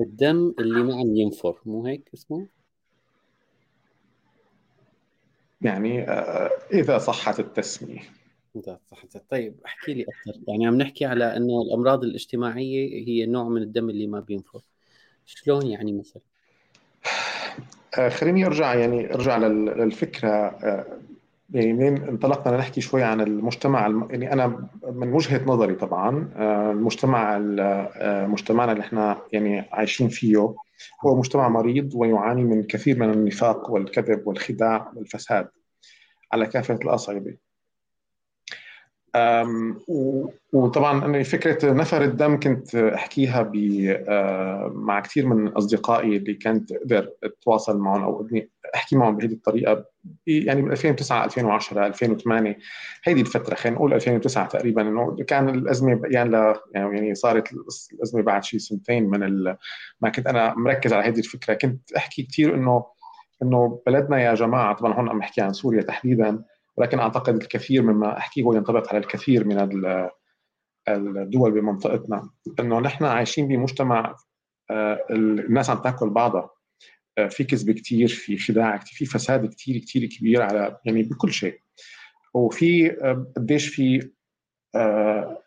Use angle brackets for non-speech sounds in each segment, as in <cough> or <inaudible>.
الدم اللي ما عم ينفر مو هيك اسمه؟ يعني آه، إذا صحت التسمية إذا صحت طيب احكي لي أكثر يعني عم نحكي على أنه الأمراض الاجتماعية هي نوع من الدم اللي ما بينفر شلون يعني مثلا؟ آه، خليني أرجع يعني أرجع للفكرة آه، يعني منين انطلقنا نحكي شوي عن المجتمع يعني أنا من وجهة نظري طبعا آه، المجتمع مجتمعنا اللي إحنا يعني عايشين فيه هو مجتمع مريض ويعاني من كثير من النفاق والكذب والخداع والفساد على كافة الأصعدة. وطبعا فكرة نفر الدم كنت أحكيها مع كثير من أصدقائي اللي كانت أقدر اتواصل معهم أو أحكي معهم بهذه الطريقة يعني ب 2009 2010 2008 هيدي الفترة خلينا نقول 2009 تقريبا إنه كان الأزمة يعني يعني صارت الأزمة بعد شيء سنتين من ما كنت أنا مركز على هذه الفكرة كنت أحكي كثير إنه إنه بلدنا يا جماعة طبعا هون عم بحكي عن سوريا تحديدا ولكن أعتقد الكثير مما أحكيه هو ينطبق على الكثير من الدول بمنطقتنا. إنه نحن عايشين بمجتمع آه، الناس عم تأكل بعضها. آه، في كذب كثير في خداع في فساد كثير كثير كبير على يعني بكل شيء. وفي آه، قديش في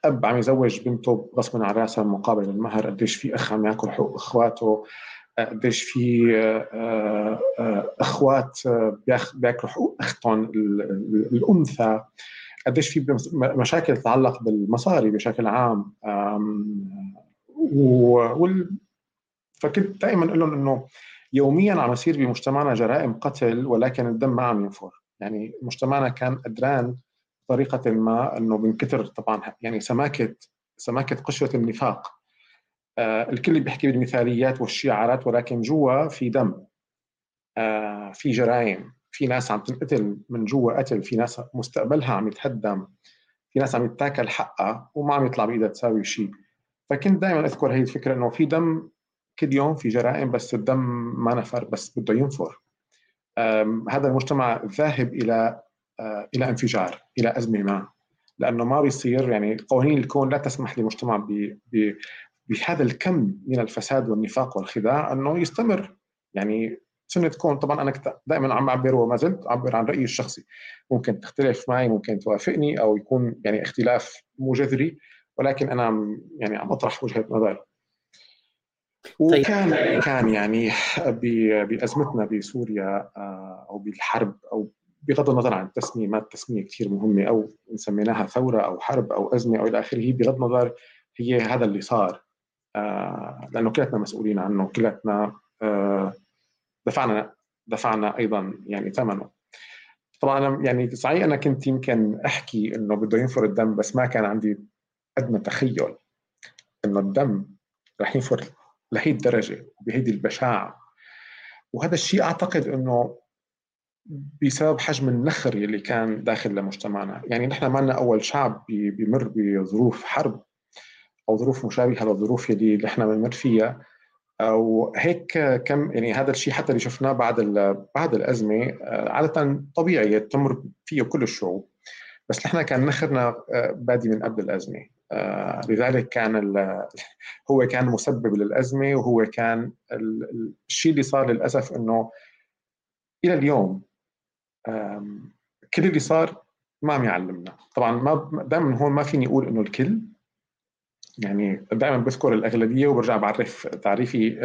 أب عم يزوج بنته غصبا عن رأسها مقابل المهر قديش في أخ عم يأكل حقوق إخواته. قديش في آه، آه، أخوات آه، بياكلوا حقوق أختهم الأنثى. قديش في مشاكل تتعلق بالمصاري بشكل عام وال... فكنت دائما أقول لهم إنه يوميا عم يصير بمجتمعنا جرائم قتل ولكن الدم ما عم ينفر. يعني مجتمعنا كان قدران بطريقة ما إنه من كثر طبعا يعني سماكة سماكة قشرة النفاق. الكل بيحكي بالمثاليات والشعارات ولكن جوا في دم آه، في جرائم في ناس عم تنقتل من جوا قتل في ناس مستقبلها عم يتهدم في ناس عم يتاكل حقها وما عم يطلع بإيدها تساوي شيء فكنت دائما أذكر هي الفكرة إنه في دم كل يوم في جرائم بس الدم ما نفر بس بده ينفر. هذا المجتمع ذاهب إلى آه، إلى انفجار إلى أزمة ما لأنه ما بيصير يعني قوانين الكون لا تسمح لمجتمع بهذا الكم من الفساد والنفاق والخداع أنه يستمر. يعني سنة كون طبعا أنا دائما عم أعبر وما زلت أعبر عن رأيي الشخصي. ممكن تختلف معي ممكن توافقني أو يكون يعني اختلاف مو جذري ولكن أنا عم يعني عم أطرح وجهة نظري. طيب. وكان كان يعني بأزمتنا بسوريا آه، أو بالحرب أو بغض النظر عن التسميه ما التسميه كثير مهمة أو سميناها ثورة أو حرب أو أزمة أو إلى آخره بغض النظر هي هذا اللي صار. لأنه كلتنا مسؤولين عنه كلتنا آه، دفعنا دفعنا أيضا يعني ثمنه. طبعا أنا يعني صحيح أنا كنت يمكن أحكي إنه بده ينفر الدم بس ما كان عندي ادنى تخيل إنه الدم رح ينفر لهي الدرجة بهيدي البشاعة. وهذا الشيء أعتقد إنه بسبب حجم النخر اللي كان داخل لمجتمعنا. يعني نحن ما أول شعب بيمر بظروف حرب. أو ظروف مشابهة للظروف اللي إحنا بنمر فيها. وهيك كم يعني هذا الشيء حتى اللي شفناه بعد بعد الأزمة آه، عادة طبيعي تمر فيه كل الشعوب. بس نحن كان نخرنا آه، بادي من قبل الأزمة. آه، لذلك كان هو كان مسبب للأزمة وهو كان الشيء اللي صار للأسف إنه إلى اليوم كل اللي صار ما عم يعلمنا. طبعا ما دائما هون ما فيني أقول إنه الكل يعني دائما بذكر الأغلبية وبرجع بعرف تعريفي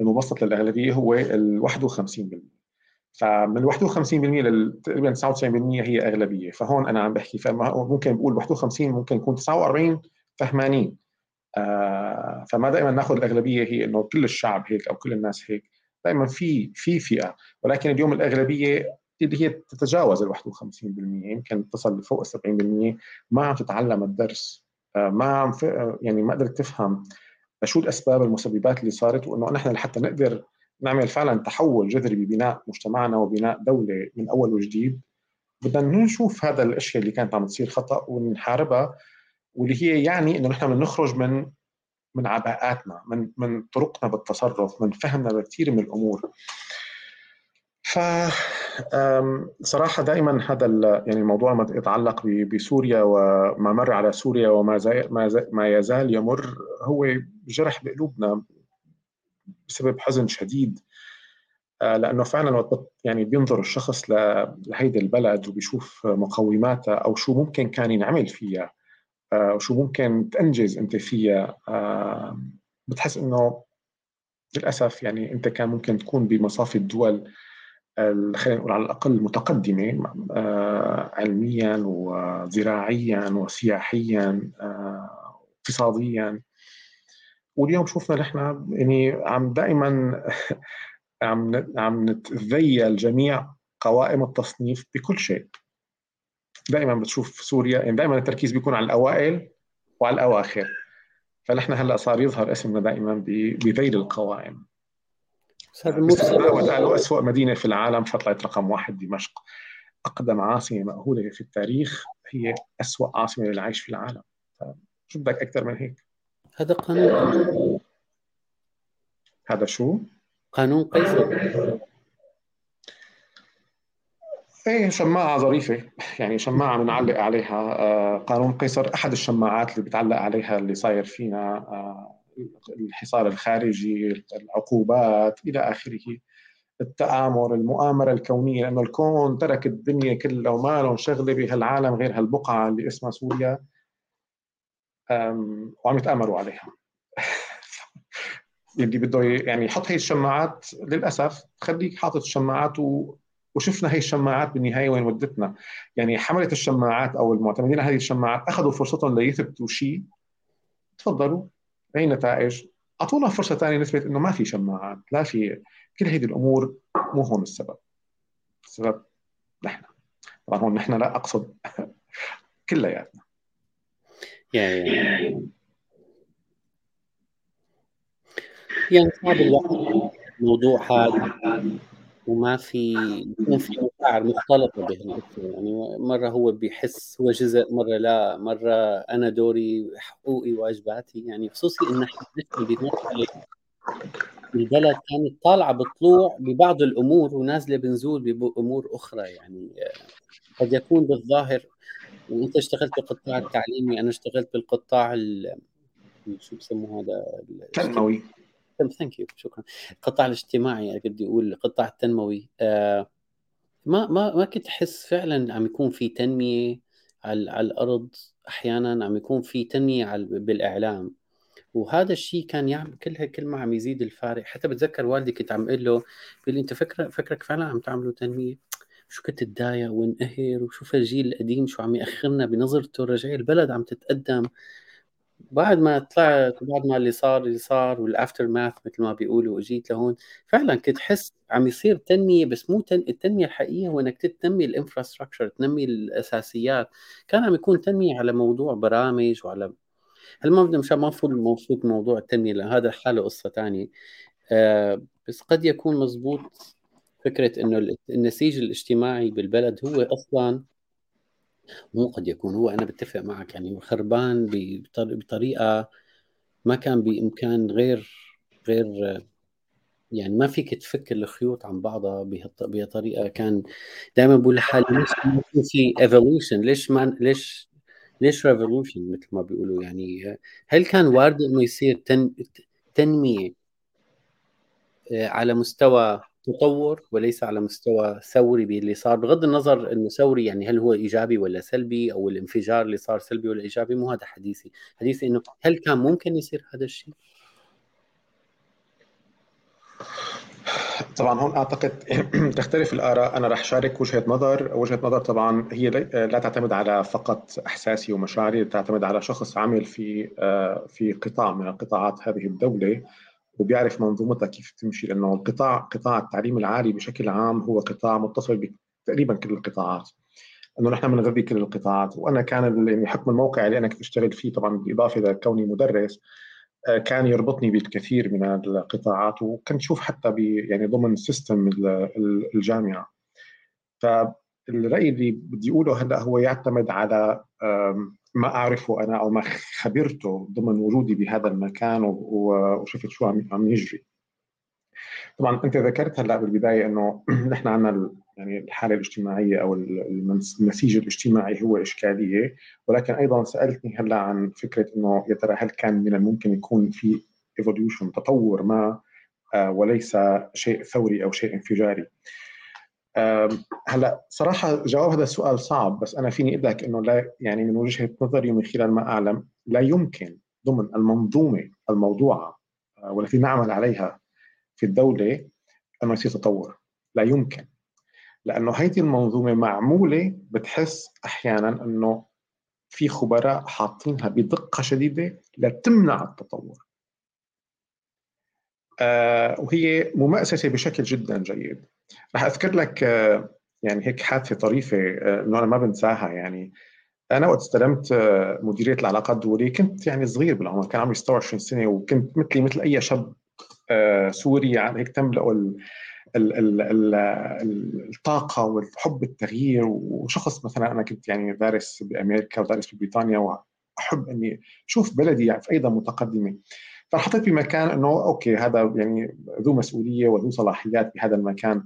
المبسط للأغلبية هو ال 51% فمن ال 51% لل تقريبا 99% هي أغلبية. فهون أنا عم بحكي فممكن بقول 51 ممكن يكون 49 فهمانين آه فما دائما نأخذ الأغلبية هي إنه كل الشعب هيك أو كل الناس هيك. دائما في في فئة. ولكن اليوم الأغلبية اللي هي تتجاوز ال 51% يمكن تصل لفوق ال 70% ما عم تتعلم الدرس. ما عم يعني ما قدرت تفهم شو الأسباب المسببات اللي صارت وإنه نحن لحتى نقدر نعمل فعلا تحول جذري ببناء مجتمعنا وبناء دولة من أول وجديد. بدنا نشوف هذا الأشياء اللي كانت عم تصير خطأ ونحاربها واللي هي يعني إنه نحن بدنا نخرج من من عباءاتنا من من طرقنا بالتصرف من فهمنا بكثير من الأمور. ف صراحة دائما هذا يعني الموضوع ما يتعلق بسوريا وما مر على سوريا وما زي ما, زي ما يزال يمر هو جرح بقلوبنا بسبب حزن شديد آه، لأنه فعلا وقت يعني بينظر الشخص لهيدي البلد وبيشوف مقوماتها أو شو ممكن كان ينعمل فيها آه، وشو ممكن تنجز أنت فيها بتحس إنه للأسف يعني أنت كان ممكن تكون بمصاف الدول خلينا نقول على الأقل متقدمه آه، علميا وزراعيا وسياحيا اقتصاديا. واليوم شفنا نحن يعني عم دائما <laughs> عم عم نتذيل جميع قوائم التصنيف بكل شيء. دائما بتشوف سوريا يعني دائما التركيز بيكون على الأوائل وعلى الأواخر. فنحن هلأ صار يظهر اسمنا دائما بذيل القوائم. وقالوا اسوء مدينة في العالم فطلعت رقم واحد دمشق. أقدم عاصمة مأهولة في التاريخ هي اسوء عاصمة للعيش في العالم. شو بدك أكثر من هيك؟ هذا قانون هذا شو؟ قانون قيصر إيه شماعة ظريفة. يعني شماعة بنعلق عليها آه، قانون قيصر. أحد الشماعات اللي بتعلق عليها اللي صاير فينا آه، الحصار الخارجي العقوبات إلى آخره. التآمر المؤامرة الكونية لأنه الكون ترك الدنيا كلها وما لهم شغلة بهالعالم غير هالبقعة اللي اسمها سوريا وعم يتآمروا عليها. <laughs> اللي بده يعني يحط هي الشماعات للأسف خليك حاطط الشماعات و... وشفنا هي الشماعات بالنهاية وين ودتنا. يعني حمله الشماعات أو المعتمدين على هذه الشماعات أخذوا فرصتهم ليثبتوا شيء. تفضلوا. أي نتائج؟ أعطونا فرصة ثانية نثبت إنه ما في شماعات لا في كل هذه الأمور مو هون السبب. السبب نحن. طبعا هون نحن لا أقصد <laughs> كلياتنا. يعني يعني صعب الواحد الموضوع هذا. وما في يكون في مشاعر مختلطة بهالقصه يعني مرة هو بيحس هو جزء مرة لا مرة أنا دوري حقوقي واجباتي يعني خصوصي إن إحنا بمرحله البلد كانت طالعة بطلوع ببعض الأمور ونازلة بنزول بأمور أخرى. يعني قد يكون بالظاهر وأنت اشتغلت بالقطاع التعليمي أنا اشتغلت بالقطاع شو بسموه هذا؟ التنموي. thank you شكرا. القطاع الاجتماعي بدي أقول القطاع التنموي آه ما ما ما كنت أحس فعلا عم يكون في تنمية على, على الأرض أحيانا عم يكون في تنمية على بالإعلام. وهذا الشيء كان يعمل كلها كل ما عم يزيد الفارق. حتى بتذكر والدي كنت عم أقول له بيقول لي أنت فكرك فكرك فعلا عم تعملوا تنمية؟ شو كنت اتضايق وانقهر وشوف الجيل القديم شو عم يأخرنا بنظرته؟ رجعي البلد عم تتقدم. بعد ما طلعت وبعد ما اللي صار اللي صار وال aftermath مثل ما بيقولوا اجيت لهون فعلا كنت حس عم يصير تنمية بس مو تن... التنمية الحقيقية هو إنك تنمي ال infrastructure تنمي الأساسيات. كان عم يكون تنمية على موضوع برامج وعلى هل ما بدنا مشان ما نفوت موضوع موضوع التنمية لأن هذا حاله قصة ثانية آه بس قد يكون مزبوط فكرة إنه النسيج الاجتماعي بالبلد هو أصلا مو قد يكون. هو أنا بتفق معك يعني خربان بطريقة ما كان بإمكان غير غير يعني ما فيك تفك الخيوط عن بعضها بطريقه كان دائما بقول لحالي <laughs> ليش ما في evolution ليش ما ليش ليش revolution مثل ما بيقولوا؟ يعني هل كان وارد إنه يصير تن... تنمية آه، على مستوى تطور وليس على مستوى ثوري باللي صار بغض النظر إنه ثوري يعني هل هو إيجابي ولا سلبي أو الانفجار اللي صار سلبي ولا إيجابي مو هذا حديثي. حديثي إنه هل كان ممكن يصير هذا الشيء؟ طبعا هون أعتقد <clears throat> تختلف الآراء. أنا راح شارك وجهة نظر. وجهة نظر طبعا هي لا تعتمد على فقط أحساسي ومشاعري تعتمد على شخص عمل في آه، في قطاع من قطاعات هذه الدولة. وبيعرف منظومتها كيف تمشي لأنه القطاع قطاع التعليم العالي بشكل عام هو قطاع متصل بتقريبا كل القطاعات. إنه نحن بنغذي كل القطاعات. وأنا كان يعني حكم الموقع اللي أنا كنت أشتغل فيه طبعا بالإضافة لكوني مدرس آه، كان يربطني بالكثير من القطاعات وكنت أشوف حتى يعني ضمن سيستم الجامعة. فالرأي اللي بدي أقوله هلأ هو يعتمد على ما أعرفه أنا أو ما خبرته ضمن وجودي بهذا المكان وشفت شو عم يجري. طبعا أنت ذكرت هلأ بالبداية إنه <clears throat> نحن عندنا يعني الحالة الاجتماعية أو النسيج الاجتماعي هو إشكالية ولكن أيضا سألتني هلأ عن فكرة إنه يا ترى هل كان من الممكن يكون في evolution تطور ما آه، وليس شيء ثوري أو شيء انفجاري. هلا صراحة جواب هذا السؤال صعب بس أنا فيني أقول لك إنه لا يعني من وجهة نظري ومن خلال ما أعلم لا يمكن ضمن المنظومة الموضوعة آه، والتي نعمل عليها في الدولة انه يصير تطور. لا يمكن. لأنه هيدي المنظومة معمولة بتحس أحيانا إنه في خبراء حاطينها بدقة شديدة لتمنع التطور. آه وهي ممأسسة بشكل جدا جيد. رح أذكر لك آه يعني هيك حادثة طريفة آه إنه أنا ما بنساها. يعني أنا وقت استلمت آه، مديرية العلاقات الدولية كنت يعني صغير بالعمر كان عمري 26 سنة وكنت مثلي مثل أي شاب سوري يعني هيك تملأ الطاقة والحب التغيير. وشخص مثلا أنا كنت يعني دارس بأمريكا ودارس ببريطانيا وأحب إني أشوف بلدي يعني في أيضا متقدمة. فحطيت بمكان إنه okay هذا يعني ذو مسؤولية وذو صلاحيات بهذا المكان.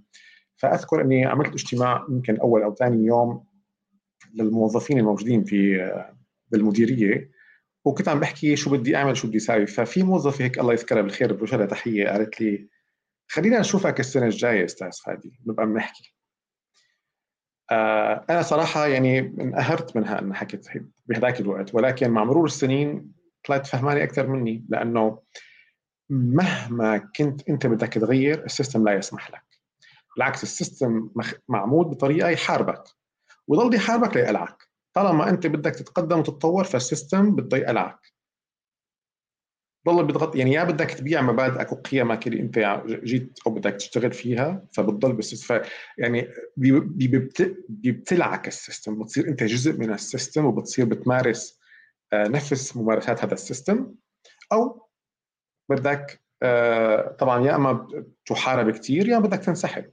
فأذكر إني عملت اجتماع يمكن أول أو ثاني يوم للموظفين الموجودين في بالمديرية وكنت عم بحكي شو بدي أعمل شو بدي أساوي. ففي موظفة هيك الله يذكرها بالخير بوجه لها تحية قالت لي خلينا نشوفك السنة الجاية أستاذ فادي نبقى بنحكي آه أنا صراحة يعني انقهرت منها انها حكت بهذاك الوقت ولكن مع مرور السنين طلعت فهماني أكثر مني لأنه مهما كنت أنت بدك تغير ال system لا يسمح لك. بالعكس ال system معمول بطريقة يحاربك ويضل يحاربك ليقلعك. طالما أنت بدك تتقدم وتتطور فال system بده يقلعك. ضل بيضغط يعني يا بدك تبيع مبادئك وقيمك اللي أنت جيت أو بدك تشتغل فيها فبتضل بال system يعني بيبتلعك ال system بتصير أنت جزء من ال system وبتصير بتمارس نفس ممارسات هذا السيستم أو بدك آه، طبعا يا إما تحارب كثير يا بدك تنسحب.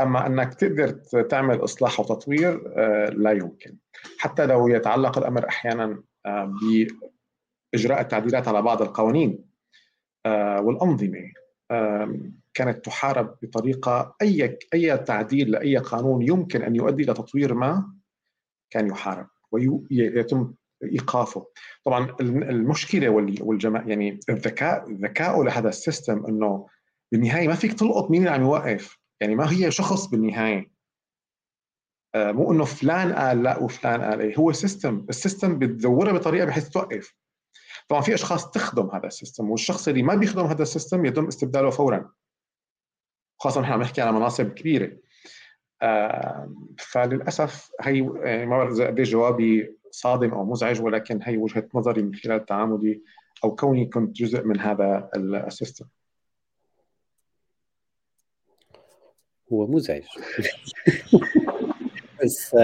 أما إنك تقدر تعمل إصلاح وتطوير آه، لا يمكن. حتى لو يتعلق الأمر أحيانا بإجراء التعديلات على بعض القوانين والأنظمة كانت تحارب بطريقة أي أي تعديل لأي قانون يمكن أن يؤدي إلى تطوير ما كان يحارب ويتم إيقافه. طبعا المشكلة والجماعة يعني الذكاء ذكاؤه لهذا ال system إنه بالنهاية ما فيك تلقط مين اللي عم يوقف. يعني ما هي شخص بالنهاية. آه، مو إنه فلان قال لا وفلان قال إيه. هو system ال system بتدورها بطريقة بحيث توقف. طبعا في أشخاص تخدم هذا ال system والشخص اللي ما بيخدم هذا ال system يتم استبداله فورا. خاصة نحن عم نحكي على مناصب كبيرة. آه، فللأسف هي يعني ما بعرف قد جوابي صادم أو مزعج ولكن هي وجهة نظري من خلال تعاملي أو كوني كنت جزء من هذا السيستم هو مزعج. <laughs> بس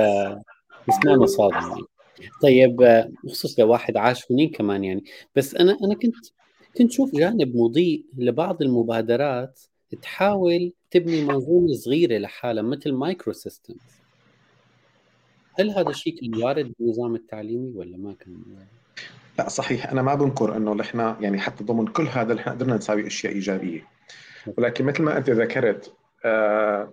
بس ما صادم. طيب بخصوص لواحد عاش هنين كمان يعني. بس أنا أنا كنت كنت شوف جانب مضيء لبعض المبادرات تحاول تبني منظومة صغيرة لحالها مثل micro systems هل هذا الشيء كان وارد بالنظام التعليمي ولا ما كان لا صحيح. أنا ما بنكر إنه نحن يعني حتى ضمن كل هذا نحن قدرنا نساوي أشياء إيجابية. ولكن مثل ما أنت ذكرت آه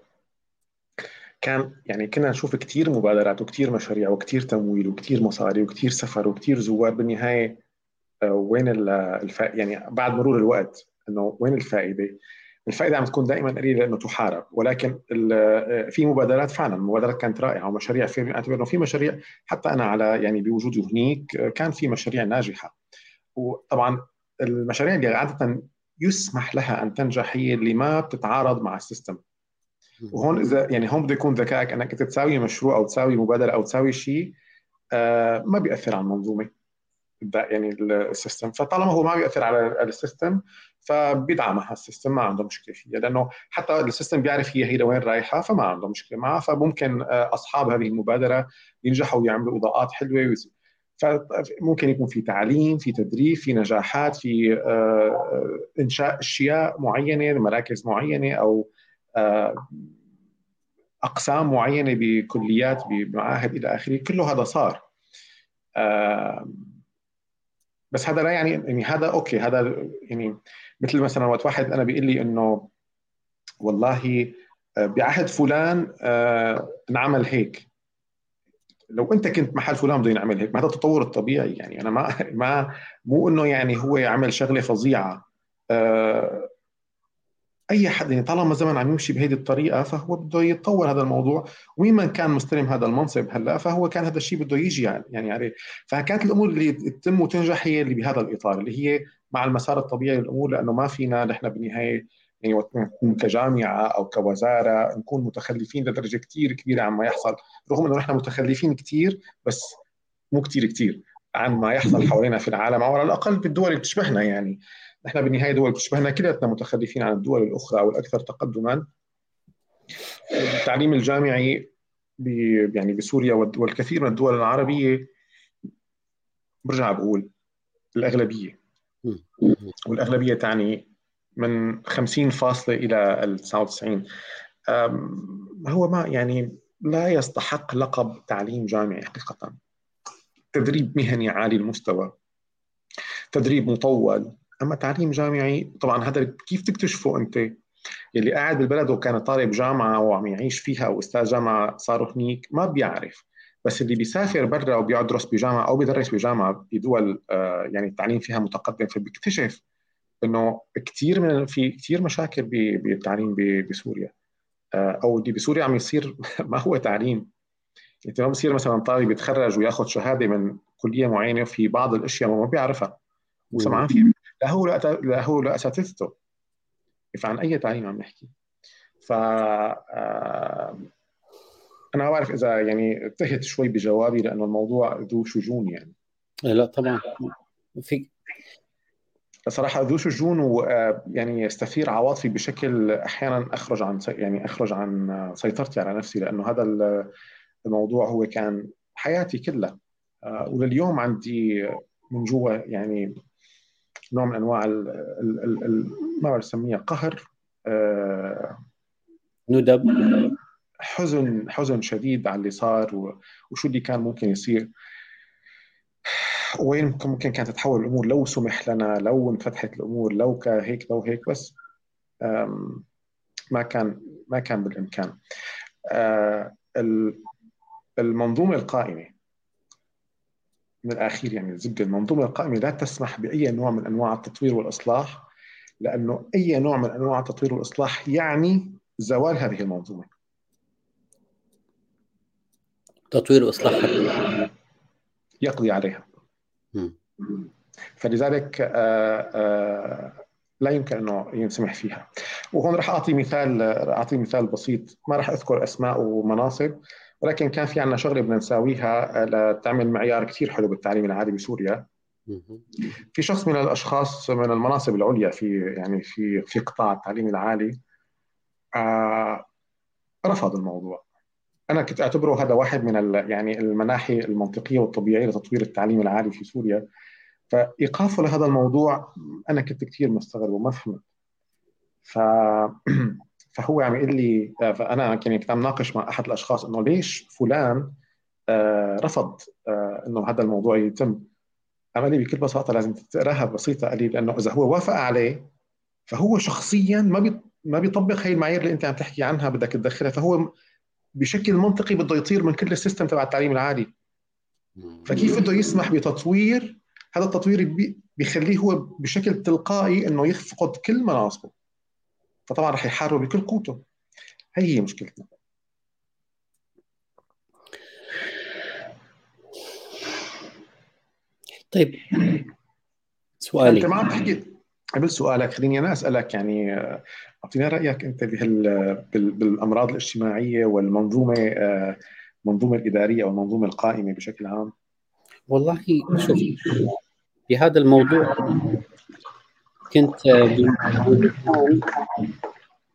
كان يعني كنا نشوف كثير مبادرات وكثير مشاريع وكثير تمويل وكثير مصاري وكثير سفر وكثير زوار بالنهاية آه وين الف... يعني بعد مرور الوقت إنه وين الفائدة؟ الفائدة عم تكون دائما قليلة لأنه تحارب ولكن في مبادرات فعلا مبادرات كانت رائعة ومشاريع في أعتبر إنه في مشاريع حتى أنا على يعني بوجودي هنيك كان في مشاريع ناجحة. وطبعا المشاريع اللي عادة يسمح لها أن تنجح هي اللي ما بتتعارض مع السيستم. وهون إذا يعني هون بده يكون ذكائك أنك تساوي مشروع أو تساوي مبادرة أو تساوي شيء آه ما بيأثر على المنظومة. يعني ال system فطالما هو ما بيأثر على ال system فبيدعمها ال system ما عنده مشكلة فيها. لأنه حتى ال system بيعرف هي هي لوين رايحة فما عنده مشكلة معها. فممكن آه، أصحاب هذه المبادرة ينجحوا ويعملوا إضاءات حلوة فممكن يكون في تعليم في تدريب في نجاحات في آه، آه، إنشاء أشياء معينة مراكز معينة أو أقسام معينة بكليات بمعاهد إلى آخره. كله هذا صار. بس هذا لا يعني يعني هذا أوكي هذا يعني مثل مثلا وقت واحد أنا بيقول لي إنه والله بعهد فلان انعمل هيك. لو أنت كنت محل فلان بده ينعمل هيك ما هذا التطور الطبيعي يعني. أنا ما ما مو إنه يعني هو عمل شغلة فظيعة. آه، أي حد يعني طالما زمن عم يمشي بهذه الطريقة فهو بده يتطور هذا الموضوع. ومين من كان مستلم هذا المنصب هلأ فهو كان هذا الشيء بده يجي يعني يعني, يعني فكانت الأمور اللي تتم وتنجح هي اللي بهذا الإطار اللي هي مع المسار الطبيعي للامور لأنه ما فينا نحن بالنهاية يعني نكون كجامعة أو كوزارة نكون متخلفين لدرجة كثير كبيرة عما يحصل رغم إنه نحن متخلفين كثير بس مو كثير كثير عن ما يحصل حوالينا في العالم أو على الأقل بالدول اللي بتشبهنا يعني. نحن بالنهايه دول بتشبهنا كلياتنا متخلفين عن الدول الأخرى أو الأكثر تقدما. التعليم الجامعي يعني بسوريا والكثير من الدول العربية برجع بقول الأغلبية. والأغلبية تعني من 50 فاصلة إلى ال 99 هو ما يعني لا يستحق لقب تعليم جامعي حقيقة. تدريب مهني عالي المستوى. تدريب مطول. أما تعليم جامعي طبعا هذا كيف تكتشفه أنت؟ يلي قاعد بالبلد وكان طالب جامعة وعم يعيش فيها أو أستاذ جامعة صاروا هنيك ما بيعرف. بس اللي بيسافر برا وبيدرس بجامعة أو بيدرس بجامعة بدول آه، يعني التعليم فيها متقدم فبيكتشف إنه كثير من في كثير مشاكل بالتعليم بسوريا. آه، أو اللي بسوريا عم يصير <laughs> ما هو تعليم. أنت ما بصير مثلا طالب يتخرج وياخذ شهادة من كلية معينة في بعض الأشياء ما بيعرفها. وسمعان فيها. لا هو لا هو لا اساتذته فعن أي تعليم عم نحكي. ف آه، أنا ما بعرف إذا يعني تهت شوي بجوابي لأنه الموضوع ذو شجون يعني. لا طبعا. في صراحة ذو شجون ويعني يستثير عواطفي بشكل أحيانا أخرج عن يعني أخرج عن سيطرتي على نفسي لأنه هذا الموضوع هو كان حياتي كلها. آه، ولليوم عندي من جوا يعني نوع من أنواع ال ال ال ما بسميها قهر آه، ندب. حزن حزن شديد على اللي صار وشو اللي كان ممكن يصير. وين ممكن كانت تتحول الأمور لو سمح لنا لو انفتحت الأمور لو كهيك لو هيك بس ما كان ما كان بالإمكان. آه، المنظومة القائمة من الأخير يعني الزبده المنظومة القائمة لا تسمح بأي نوع من أنواع التطوير والإصلاح لأنه أي نوع من أنواع التطوير والإصلاح يعني زوال هذه المنظومة. تطوير وإصلاح. يقضي عليها. فلذلك آه، آه، لا يمكن أنه ينسمح فيها. وهون راح أعطي مثال أعطي مثال بسيط. ما راح أذكر أسماء ومناصب. ولكن كان في عندنا شغلة بدنا نساويها لتعمل معيار كثير حلو بالتعليم العالي بسوريا. في شخص من الأشخاص من المناصب العليا في يعني في في قطاع التعليم العالي آه رفض الموضوع. أنا كنت أعتبره هذا واحد من يعني المناحي المنطقية والطبيعية لتطوير التعليم العالي في سوريا. فإيقافه لهذا الموضوع أنا كنت كثير مستغرب وما فهمت. ف <clears throat> <clears throat> فهو عم يقول لي فأنا يعني كنت عم ناقش مع أحد الأشخاص إنه ليش فلان آه، رفض آه، إنه هذا الموضوع يتم. قال لي بكل بساطة لازم تقراها بسيطة قال لي لأنه إذا هو وافق عليه فهو شخصيا ما ما بيطبق هي المعايير اللي أنت عم تحكي عنها بدك تدخلها. فهو بشكل منطقي بده يطير من كل السيستم تبع التعليم العالي. فكيف بده يسمح بتطوير؟ هذا التطوير بيخليه هو بشكل تلقائي إنه يفقد كل مناصبه. فطبعا رح يحاربه بكل قوته. هي هي مشكلتنا. طيب. سؤالي. انت ما عم تحكي. قبل سؤالك خليني أنا أسألك يعني اعطينا رأيك أنت بهال بالأمراض الاجتماعية والمنظومة المنظومة الإدارية أو المنظومة القائمة بشكل عام. والله شوف في هذا الموضوع كنت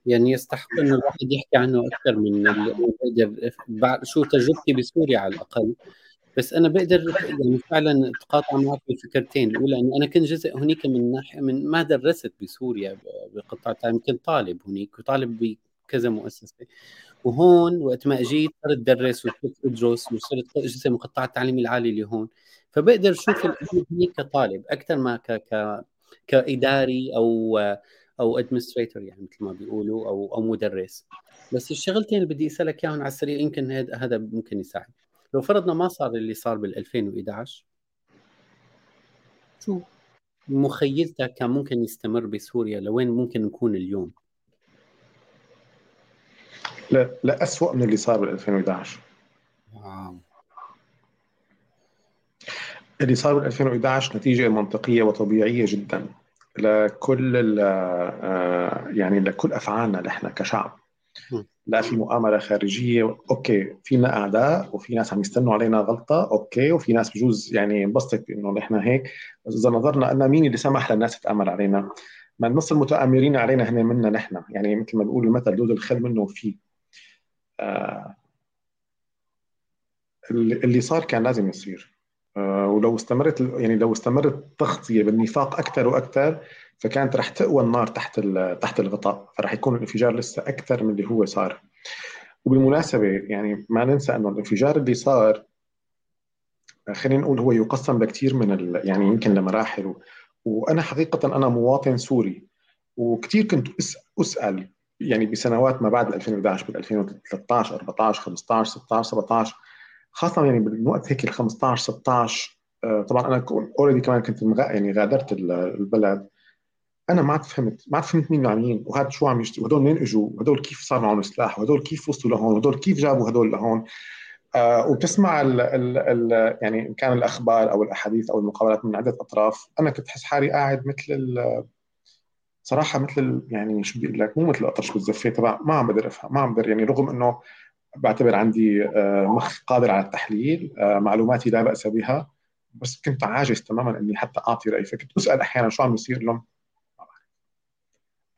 يعني يستحق انه الواحد يحكي عنه أكثر من بعد شو تجربتي بسوريا على الأقل. بس أنا بقدر يعني فعلا أتقاطع معك بالفكرتين الأولى إنه أنا كنت جزء هنيك من ناحيه من ما درست بسوريا بقطاع التعليم. كنت طالب هنيك وطالب بكذا مؤسسة. وهون وقت ما أجيت صرت ادرس وصرت أدرس وصرت جزء من قطاع التعليم العالي اللي هون. فبقدر أشوف هنيك كطالب أكثر ما ك ك كإداري أو أو ادمنستريتور يعني مثل ما بيقولوا أو أو مدرس بس الشغلتين اللي بدي أسألك إياهم على السريع يمكن هذا ممكن يساعد لو فرضنا ما صار اللي صار بال 2011 شو مخيلتك كان ممكن يستمر بسوريا لوين ممكن نكون اليوم؟ لا لا أسوأ من اللي صار بال 2011 wow. اللي صار بال 2011 نتيجة منطقية وطبيعية جدا لكل آه، يعني لكل أفعالنا نحن كشعب. لا في مؤامرة خارجية. okay فينا أعداء وفي ناس عم يستنوا علينا غلطة. okay وفي ناس بجوز يعني انبسطت إنه نحن هيك. بس إذا نظرنا أن مين اللي سمح للناس تتآمر علينا؟ ما نص المتآمرين علينا هن منا نحن. يعني مثل ما بيقول المثل دود الخل منه وفيه. آه اللي صار كان لازم يصير. ولو استمرت يعني لو استمرت التغطيه بالنفاق أكثر وأكثر فكانت رح تقوى النار تحت تحت الغطاء فرح يكون الانفجار لسه أكثر من اللي هو صار. وبالمناسبة يعني ما ننسى إنه الانفجار اللي صار خلينا نقول هو يقسم لكثير من ال... يعني يمكن لمراحل. وأنا حقيقة أنا مواطن سوري وكثير كنت أسأل يعني بسنوات ما بعد 2011 بال 2013 14 15 16 17 خاصة يعني بالوقت هيك ال 15 16 طبعا أنا already كمان كنت يعني غادرت البلد. أنا ما عاد فهمت ما عاد فهمت مين مين وهذا شو عم يشتغل وهدول منين إجوا؟ وهدول كيف صار معهم سلاح وهدول كيف وصلوا لهون؟ وهدول كيف جابوا هدول لهون؟ آه وبتسمع ال ال ال يعني إن كان الأخبار أو الأحاديث أو المقابلات من عدة أطراف أنا كنت احس حالي قاعد مثل صراحة مثل يعني شو بدي لك؟ مو مثل الاطرش بالزفة تبع ما عم بقدر أفهم ما عم بقدر يعني رغم إنه بعتبر عندي آه مخ قادر على التحليل آه معلوماتي لا بأس بها بس كنت عاجز تماما إني حتى أعطي راي فكنت أسأل أحيانا شو عم يصير لهم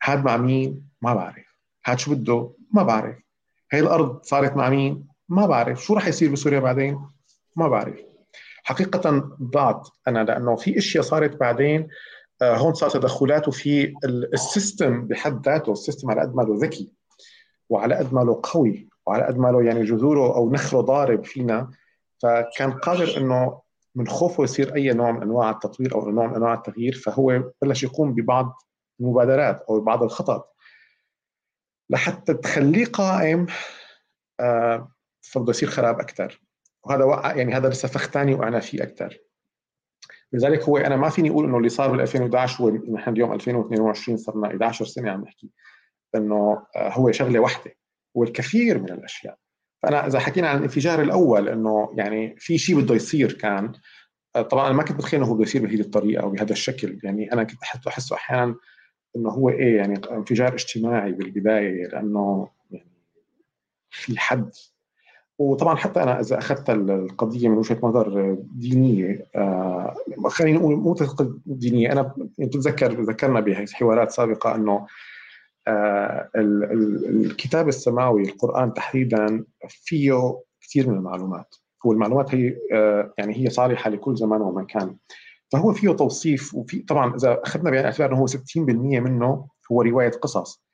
هاد مع مين؟ ما بعرف. هاد شو بده؟ ما بعرف. هي الأرض صارت مع مين؟ ما بعرف. شو راح يصير بسوريا بعدين؟ ما بعرف. حقيقة ضعت أنا لأنه في أشياء صارت بعدين آه، هون صار تدخلات وفي ال system بحد ذاته ال system على قد ما له ذكي وعلى قد ما له قوي. وعلى قد ما له يعني جذوره أو نخره ضارب فينا فكان قادر إنه من خوفه يصير أي نوع من أنواع التطوير أو نوع من أنواع التغيير فهو بلش يقوم ببعض المبادرات أو بعض الخطط. لحتى تخليه قائم آه فبده يصير خراب أكثر وهذا وقع يعني هذا لسه فخ ثاني وقعنا فيه أكثر لذلك هو أنا ما فيني أقول إنه اللي صار بال 2011 هو نحن اليوم 2022 صرنا 11 سنة عم نحكي إنه آه، هو شغلة واحدة. هو الكثير من الأشياء. فأنا إذا حكينا عن الانفجار الأول إنه يعني في شيء بده يصير كان آه، طبعا أنا ما كنت متخيل إنه هو بده يصير بهذه الطريقة أو بهذا الشكل. يعني أنا كنت احسه أحيانا إنه هو إيه يعني انفجار اجتماعي بالبداية لأنه يعني في حد. وطبعا حتى أنا إذا أخذت القضية من وجهة نظر دينية آه خلينا نقول مو دينية أنا بتتذكر ذكرنا بحوارات سابقة إنه الكتاب السماوي القرآن تحديدا فيه كثير من المعلومات. والمعلومات هي آه يعني هي صالحة لكل زمان ومكان. فهو فيه توصيف وفي طبعا إذا أخذنا بعين الاعتبار إنه هو 60% منه هو رواية قصص.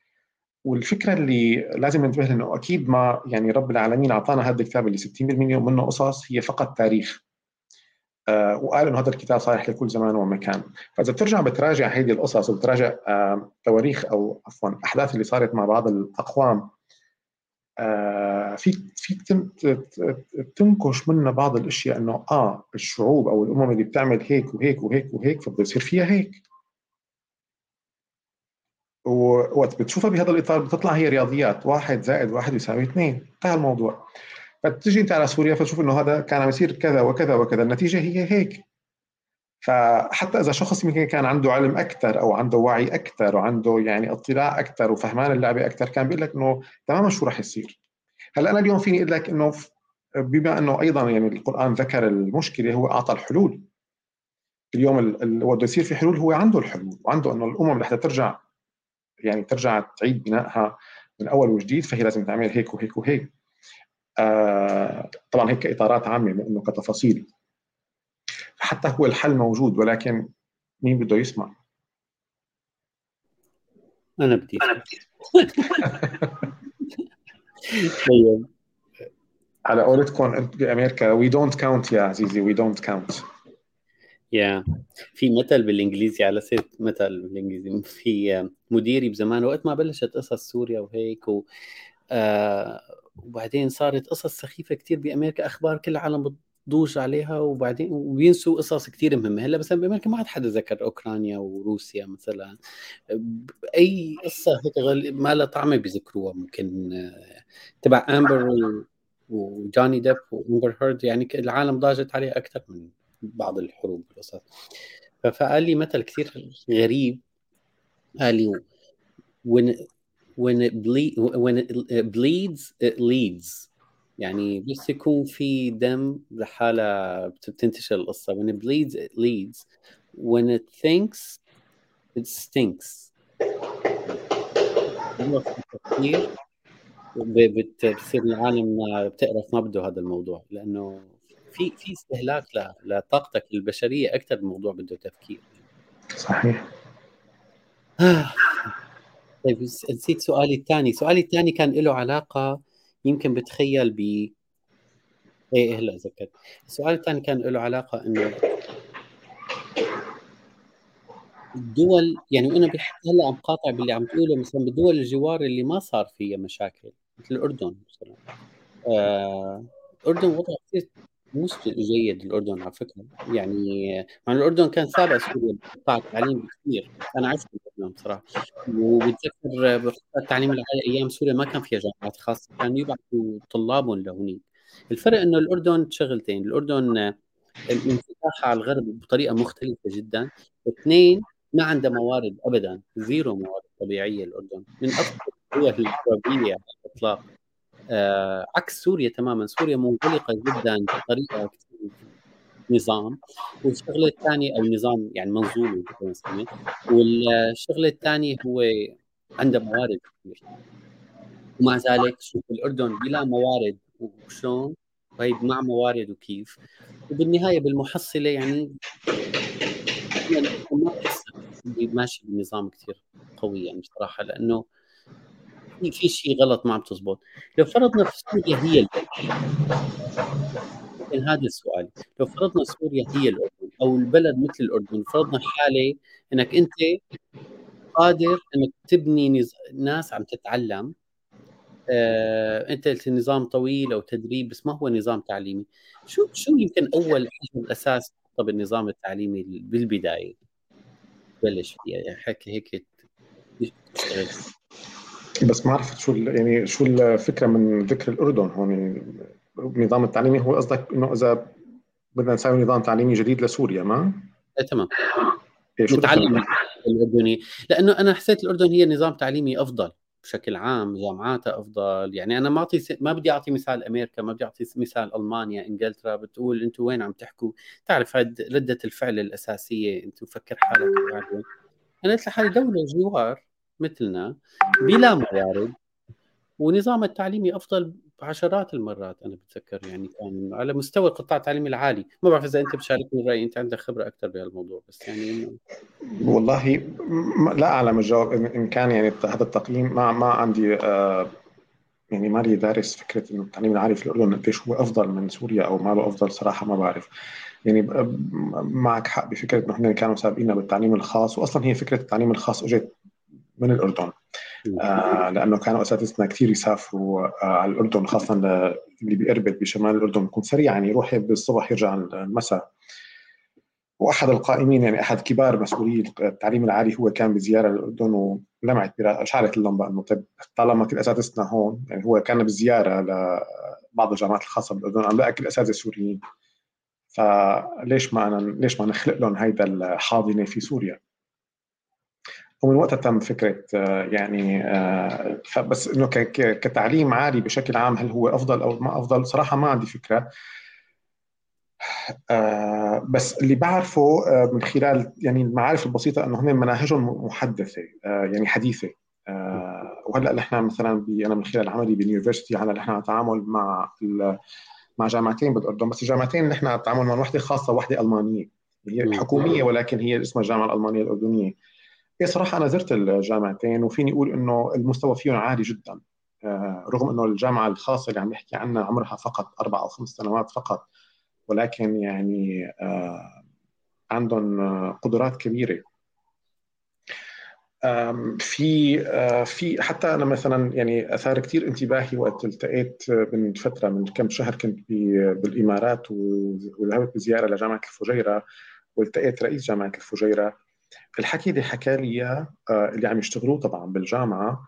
والفكرة اللي لازم ننتبه إنه أكيد ما يعني رب العالمين أعطانا هذا الكتاب اللي 60% منه قصص هي فقط تاريخ. آه وقال إنه هذا الكتاب صالح لكل زمان ومكان. فإذا بترجع بتراجع هذه القصص وبتراجع آه تواريخ أو عفوا احداث اللي صارت مع بعض الأقوام آه، فيك فيك تنكش منها بعض الأشياء إنه آه الشعوب أو الأمم اللي بتعمل هيك وهيك وهيك وهيك فبده يصير فيها هيك. ووقت بتشوفها بهذا الإطار بتطلع هي رياضيات واحد زائد واحد يساوي اثنين. انتهى الموضوع. فتجي انت على سوريا فتشوف انه هذا كان عم يصير كذا وكذا وكذا. النتيجة هي هيك. فحتى إذا شخص يمكن كان عنده علم أكثر أو عنده وعي أكثر وعنده يعني اطلاع أكثر وفهمان اللعبة أكثر كان بيقول لك إنه تماما شو راح يصير. هلأ أنا اليوم فيني أقول لك إنه بما إنه أيضا يعني القرآن ذكر المشكلة هو أعطى الحلول. اليوم اللي بده يصير في حلول هو عنده الحلول وعنده إنه الأمم لحتى ترجع يعني ترجع تعيد بنائها من أول وجديد فهي لازم تعمل هيك وهيك وهيك. طبعا هيك إطارات عامة انه كتفاصيل. حتى هو الحل موجود ولكن مين بده يسمع؟ أنا بدي أنا بدي <laughs> طيب. على قولتكم بأمريكا we don't count يا عزيزي we don't count يا. في مثل بالإنجليزي على سيره مثل بالإنجليزي. في مديري بزمان وقت ما بلشت قصص سوريا وهيك و آه وبعدين صارت قصص سخيفة كثير بأمريكا أخبار كل العالم بتضوج عليها وبعدين وبينسوا قصص كثير مهمة. هلأ مثلا بأمريكا ما عاد حدا ذكر أوكرانيا وروسيا مثلا. أي قصة هيك ما لها طعمه بيذكروها ممكن آه، تبع امبر وجوني ديب وامبر هيرد يعني العالم ضاجت عليها أكثر من بعض الحروب والقصص فقال لي مثل كثير غريب قال لي when it bleed when it bleeds it leads. يعني بس يكون في دم لحالها بتنتشر القصة. When it bleeds it leads. When it thinks it stinks. بتصير العالم بتقرف ما بده هذا الموضوع. لأنه في في استهلاك لطاقتك البشرية. أكثر الموضوع بده تفكير. صحيح. آه. طيب نسيت سؤالي الثاني. سؤالي الثاني كان له علاقة يمكن بتخيل ب إيه هلا ذكرت السؤال الثاني كان له علاقة إنه الدول يعني أنا هلا عم قاطع باللي عم تقوله مثلا بالدول الجوار اللي ما صار فيها مشاكل مثل الأردن مثلا. آه الأردن وضع كثير مو جيد الأردن على فكرة. يعني مع الأردن كان سابق سوريا بقطاع التعليم بكثير أنا عشت بالاردن بصراحة. وبتذكر بقطاع التعليم العالي أيام سوريا ما كان فيها جامعات خاصة كانوا يبعثوا طلابهم لهونيك الفرق إنه الأردن شغلتين الأردن الانفتاح على الغرب بطريقة مختلفة جدا. اثنين ما عندها موارد ابدا زيرو موارد طبيعية الأردن. من أفضل الدول الترابيه على الإطلاق. عكس سوريا تماما. سوريا منغلقة جدا بطريقة نظام والشغلة الثانية أو نظام يعني منظومة والشغلة الثانية هو عنده موارد كثير. ومع ذلك شوف الأردن بلا موارد وشلون؟ طيب مع موارد وكيف؟ وبالنهاية بالمحصلة يعني ما ماشي بنظام كثير قوي يعني بصراحة لأنه في في شيء غلط ما عم تزبط. لو فرضنا في سوريا هي الأردن هذا السؤال لو فرضنا سوريا هي الأردن أو البلد مثل الأردن فرضنا حالة إنك أنت قادر إنك تبني نز... ناس عم تتعلم آه، أنت قلت نظام طويل أو تدريب بس ما هو نظام تعليمي. شو شو يمكن أول الأساس طب النظام التعليمي بالبداية؟ بلش يعني هيك هيك بس ما عرفت شو يعني شو الفكرة من ذكر الأردن. هون يعني النظام التعليمي هو قصدك إنه إذا بدنا نسوي نظام تعليمي جديد لسوريا ما؟ إيه تمام. إيه نتعلم الأردني. لأنه أنا حسيت الأردن هي نظام تعليمي أفضل بشكل عام جامعاتها أفضل. يعني أنا ما أعطي ما بدي أعطي مثال أمريكا ما بدي أعطي مثال ألمانيا إنجلترا. بتقول أنتم وين عم تحكوا؟ تعرف هاي ردة الفعل الأساسية انت فكر حالك أنا قلت لحالي دولة جوار مثلنا بلا موارد ونظام التعليمي أفضل بعشرات المرات أنا بتذكر يعني كان على مستوى القطاع التعليمي العالي. ما بعرف إذا أنت بتشاركني الراي أنت عندك خبرة أكثر بهالموضوع بس يعني والله لا أعلم الجواب ان كان يعني هذا التقييم ما ما عندي آه يعني مالي دارس فكرة إنه التعليم العالي في الأردن قديش هو أفضل من سوريا أو ما له أفضل صراحة ما بعرف. يعني معك حق بفكرة إنه كانوا سابقينا بالتعليم الخاص واصلا هي فكرة التعليم الخاص أجت من الأردن. آه لأنه كانوا اساتذتنا كثير يسافروا آه على الأردن خاصة اللي بيربد بشمال الأردن يكون سريع يعني يروح بالصبح يرجع المساء. وأحد القائمين يعني أحد كبار مسؤولي التعليم العالي هو كان بزيارة للاردن ولمعت شعلت اللمبة إنه طيب طالما كل أساتذتنا هون يعني هو كان بزيارة لبعض الجامعات الخاصة بالأردن عم لقى كل أساتذة سوريين. فليش ما أنا ليش ما نخلق لهم هيدا الحاضنة في سوريا؟ ومن وقتها تم فكرة آه، يعني آه، فبس إنه كتعليم عالي بشكل عام هل هو أفضل أو ما أفضل صراحة ما عندي فكرة. آه، بس اللي بعرفه من خلال يعني المعارف البسيطة إنه هن مناهجهم محدثة يعني حديثة. وهلأ نحن مثلا أنا من خلال عملي باليونيفرستي على نحن نتعامل مع مع جامعتين بالاردن بس الجامعتين نحن نتعامل مع وحدة خاصة وحدة ألمانية. هي حكومية ولكن هي اسمها الجامعة الألمانية الأردنية. صراحة أنا زرت الجامعتين وفيني أقول إنه المستوى فيهم عالي جدا. آه، رغم إنه الجامعة الخاصة اللي عم نحكي عنها عمرها فقط أربع أو خمس سنوات فقط ولكن يعني آه، عندهم قدرات كبيرة. في في حتى أنا مثلا يعني أثار كثير انتباهي وقت التقيت من فترة من كم شهر كنت بالإمارات وذهبت بزيارة لجامعة الفجيرة والتقيت رئيس جامعة الفجيرة. الحكي اللي حكى لي إياه اللي عم يشتغلوه طبعا بالجامعة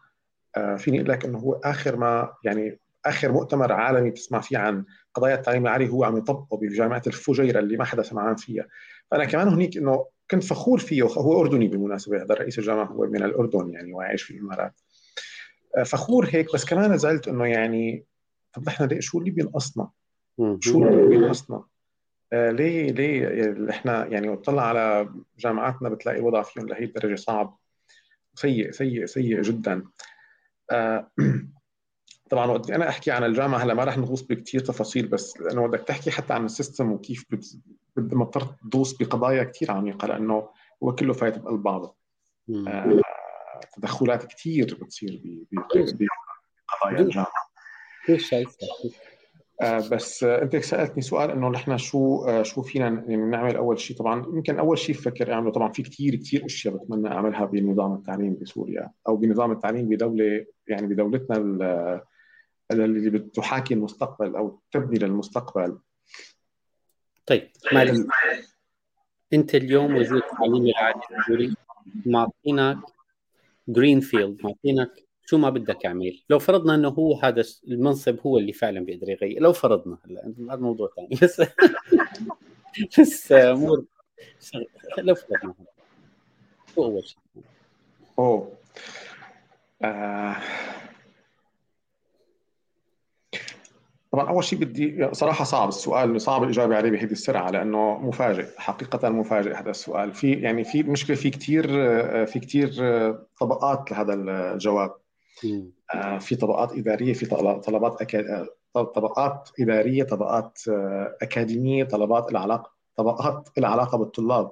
فيني أقول لك إنه هو آخر ما يعني آخر مؤتمر عالمي بتسمع فيه عن قضايا التعليم العالي هو عم يطبقه بجامعة الفجيرة اللي ما حدا سمعان فيها فأنا كمان هنيك إنه كنت فخور فيه هو أردني بالمناسبة هذا رئيس الجامعة هو من الأردن يعني وعايش في الإمارات آه، فخور هيك بس كمان زعلت إنه يعني طب نحن شو اللي بينقصنا؟ شو اللي بينقصنا؟ آه ليه ليه إحنا يعني اطلع على جامعاتنا بتلاقي الوضع فيهم لهي الدرجه صعب سيء سيء سيء جدا آه <clears throat> طبعا وقت أنا أحكي عن الجامعة هلأ ما راح نغوص بكثير تفاصيل بس لأنه بدك تحكي حتى عن ال system وكيف. مضطر تدوس بقضايا كثير عميقه لأنه هو كله فايت بقلب بعضه آه تدخلات كثير بتصير بقضايا الجامعة كيف شايفها؟ آه بس آه انت سألتني سؤال انه نحن شو آه شو فينا يعني نعمل أول شيء طبعا يمكن أول شيء بفكر اعمله طبعا في كثير كثير أشياء بتمنى أعملها بنظام التعليم بسوريا أو بنظام التعليم بدولة يعني بدولتنا اللي بتحاكي المستقبل أو تبني للمستقبل. طيب معلم أنت اليوم وزير التعليم العالي السوري معطينك green field معطينك شو ما بدك اعمل لو فرضنا إنه هو هذا المنصب هو اللي فعلا بيقدر يغير لو فرضنا هلا هذا موضوع ثاني <laughs> بس بس امور لو فرضنا شو أول شيء. أوه. آه. طبعا أول شيء بدي صراحة صعب السؤال صعب الإجابة عليه بهذه السرعة لأنه مفاجئ حقيقة مفاجئ هذا السؤال. في يعني في مشكلة في كثير في كثير طبقات لهذا الجواب. آه، في طبقات إدارية في طلبات أكاد... طبقات إدارية طبقات أكاديمية طلبات العلاقه طبقات العلاقة بالطلاب.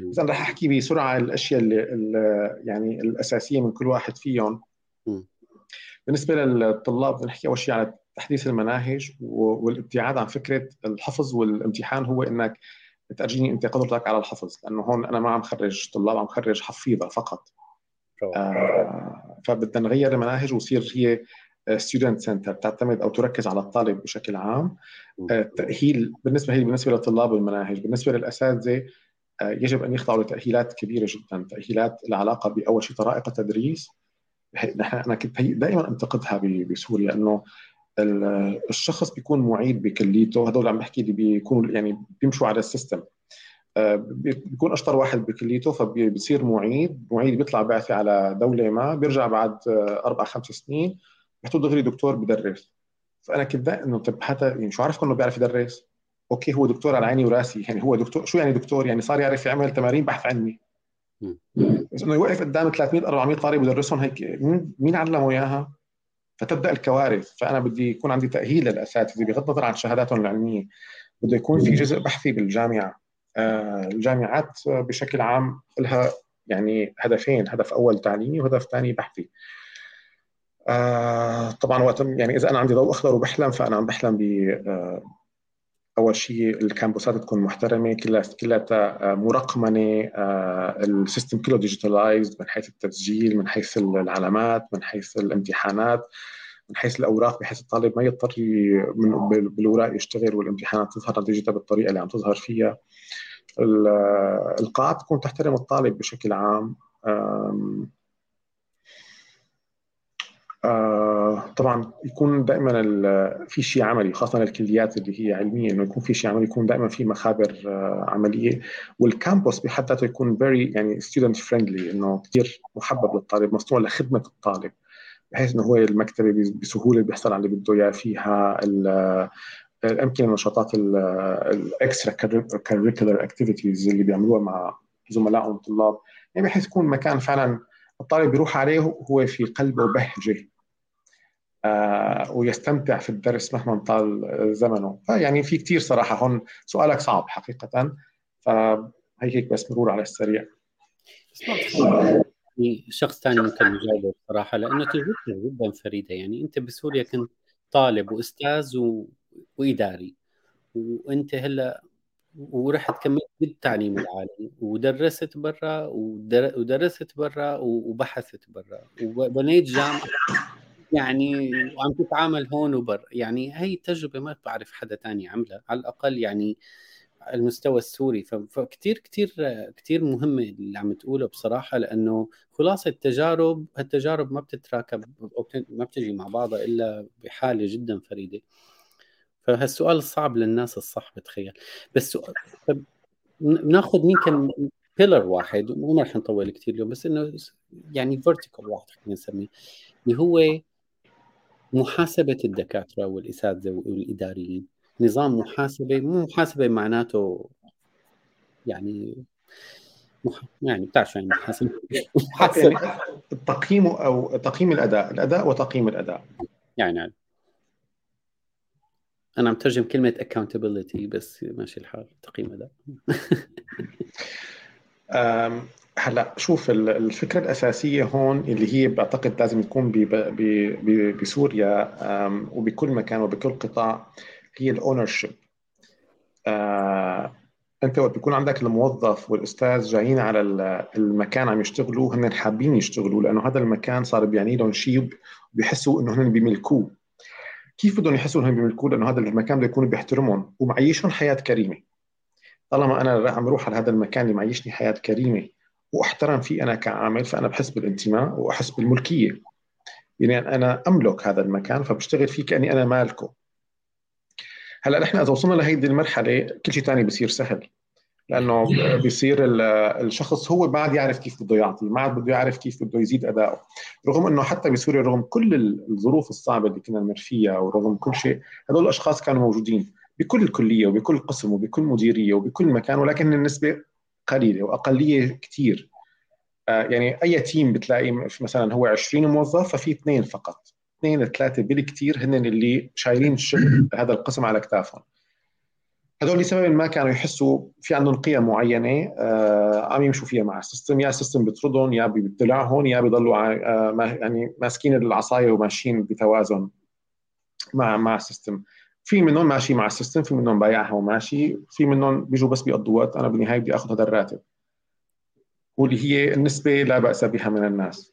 اذا رح أحكي بسرعة الأشياء اللي يعني الأساسية من كل واحد فيهم. بالنسبة للطلاب بنحكي أول شيء على تحديث المناهج والابتعاد عن فكرة الحفظ والامتحان هو إنك ترجيني أنت قدرتك على الحفظ لأنه هون أنا ما عم خرج طلاب عم خرج حفيظة فقط. آه فبدنا نغير المناهج ويصير هي student centered تعتمد أو تركز على الطالب بشكل عام. التاهيل آه بالنسبة هي بالنسبة للطلاب والمناهج بالنسبة للأساتذة آه يجب أن يخضعوا لتأهيلات كبيرة جدا تأهيلات العلاقة بأول شيء طرائق التدريس. نحن أنا كنت دائما أنتقدها بسوريا إنه الشخص بيكون معيد بكليته هذول عم بحكي اللي بيكونوا يعني بيمشوا على السيستم. آه، بيكون أشطر واحد بكليته فبصير معيد. معيد بيطلع بعثي على دولة ما بيرجع بعد آه، أربع خمس سنين. بيحطوا دغري دكتور بدرس. فأنا كنت إنه طب حتى يعني شو عرفكم إنه بيعرف يدرس؟ أوكي هو دكتور على عيني وراسي. يعني هو دكتور شو يعني دكتور؟ يعني صار يعرف يعمل تمارين بحث علمي. بس إنه يوقف قدام 300 400 طالب ويدرسهم هيك مين علمه إياها؟ فتبدأ الكوارث. فأنا بدي يكون عندي تأهيل للأساتذة بغض النظر عن شهاداتهم العلمية. بده يكون في جزء بحثي بالجامعة. الجامعات بشكل عام لها يعني هدفين هدف أول تعليمي وهدف ثاني بحثي. آه طبعا وقت يعني إذا أنا عندي ضوء أخضر وبحلم فأنا عم بحلم ب آه أول شيء الكامبوسات تكون محترمة كلها كلها آه، مرقمنه آه، ال system كله digitalized من حيث التسجيل من حيث العلامات من حيث الامتحانات من حيث الأوراق بحيث الطالب ما يضطر من بالاوراق يشتغل والامتحانات تظهر نتيجتها بالطريقة اللي عم تظهر فيها. القاعات تكون تحترم الطالب بشكل عام. آه طبعا يكون دائما في شيء عملي خاصة الكليات اللي هي علمية إنه يكون في شيء عملي يكون دائما في مخابر آه عملية. وال campus بحد ذاته يكون very يعني student friendly إنه كثير محبب للطالب مصنوع لخدمة الطالب بحيث إنه هو المكتبة بسهولة بيحصل على اللي بده إياه فيها الامكنه النشاطات ال extracurricular activities اللي بيعملوها مع زملائهم الطلاب. يعني بحيث يكون مكان فعلا الطالب بيروح عليه وهو في قلبه بهجة آه ويستمتع في الدرس مهما طال زمنه. فيعني في كثير صراحة هون سؤالك صعب حقيقة. فهي هيك بس مرور على السريع. شخص ثاني ممكن يجاوبه بصراحه لأنه تجربته جدا فريدة. يعني أنت بسوريا كنت طالب وأستاذ و... وإداري. وأنت هلا ورحت كملت بالتعليم العالي ودرست برا ودرست برا وبحثت برا وبنيت جامعة. يعني وعم تتعامل هون وبر. يعني هي تجربة ما بعرف حدا تاني عملها. على الأقل يعني على المستوى السوري. فكتير كتير كتير مهمة اللي عم تقوله بصراحة لأنه خلاصه التجارب هالتجارب ما بتتراكب ما بتجي مع بعضها إلا بحالة جدا فريدة. فهالسؤال الصعب للناس الصح بتخيل. بس بناخذ مين كان بيلر واحد وما رح نطول كثير اليوم بس إنه يعني فيرتيكال واحد خلينا نسميه اللي هو محاسبة الدكاترة والإساتذة والإداريين. نظام محاسبة مو محاسبة معناته يعني مح... يعني بتعرف يعني محاسبة؟ <laughs> يعني تقييم أو تقييم الأداء الأداء وتقييم الأداء. يعني, يعني. أنا عم ترجم كلمة accountability بس ماشي الحال تقييم اداء هلا شوف الفكرة الأساسية هون اللي هي بعتقد لازم تكون بسوريا وبكل مكان وبكل قطاع هي الاونر شيب أنت وقت بيكون عندك الموظف والأستاذ جايين على المكان عم يشتغلوا هن حابين يشتغلوا لأنه هذا المكان صار بيعني لهم شيء وبيحسوا إنه هن بيملكوه كيف بدهم يحسوا إنهم بيملكوه؟ لأنه هذا المكان بده يكون بيحترمهم ومعيشهم حياة كريمة. طالما أنا عم أروح على هذا المكان اللي معيشني حياة كريمة وأحترم فيه أنا كعامل فأنا بحس بالانتماء وأحس بالملكية. يعني أنا أملك هذا المكان فبشتغل فيه كأني أنا مالكه. هلأ نحن إذا وصلنا لهيدي المرحلة كل شيء ثاني بصير سهل. لأنه بيصير الشخص هو ما عاد يعرف كيف بده يعطي ما عاد بده يعرف كيف بده يزيد اداؤه رغم إنه حتى بسوريا رغم كل الظروف الصعبة اللي كنا نمر فيها ورغم كل شيء هذول الأشخاص كانوا موجودين بكل الكليه وبكل قسم وبكل مديرية وبكل مكان ولكن النسبة قليلة وأقلية كثير آه، يعني أي تيم بتلاقي مثلا هو 20 موظف ففي اثنين فقط. اثنين ثلاثة بالكثير هن اللي شايلين الشغل هذا القسم على اكتافهم هذول لسبب ما كانوا يحسوا في عندهم قيم معينة آه عم يمشوا فيها مع ال system يا ال system بيطردهم يا بيبتلعهم يا بيضلوا آه يعني ماسكين العصاية وماشيين بتوازن مع مع ال system في منهم ماشي مع ال system في منهم بايعها وماشي في منهم بيجوا بس بيقضوا وقت. أنا بالنهايه بدي اخذ هذا الراتب واللي هي النسبة لا بأس بها من الناس.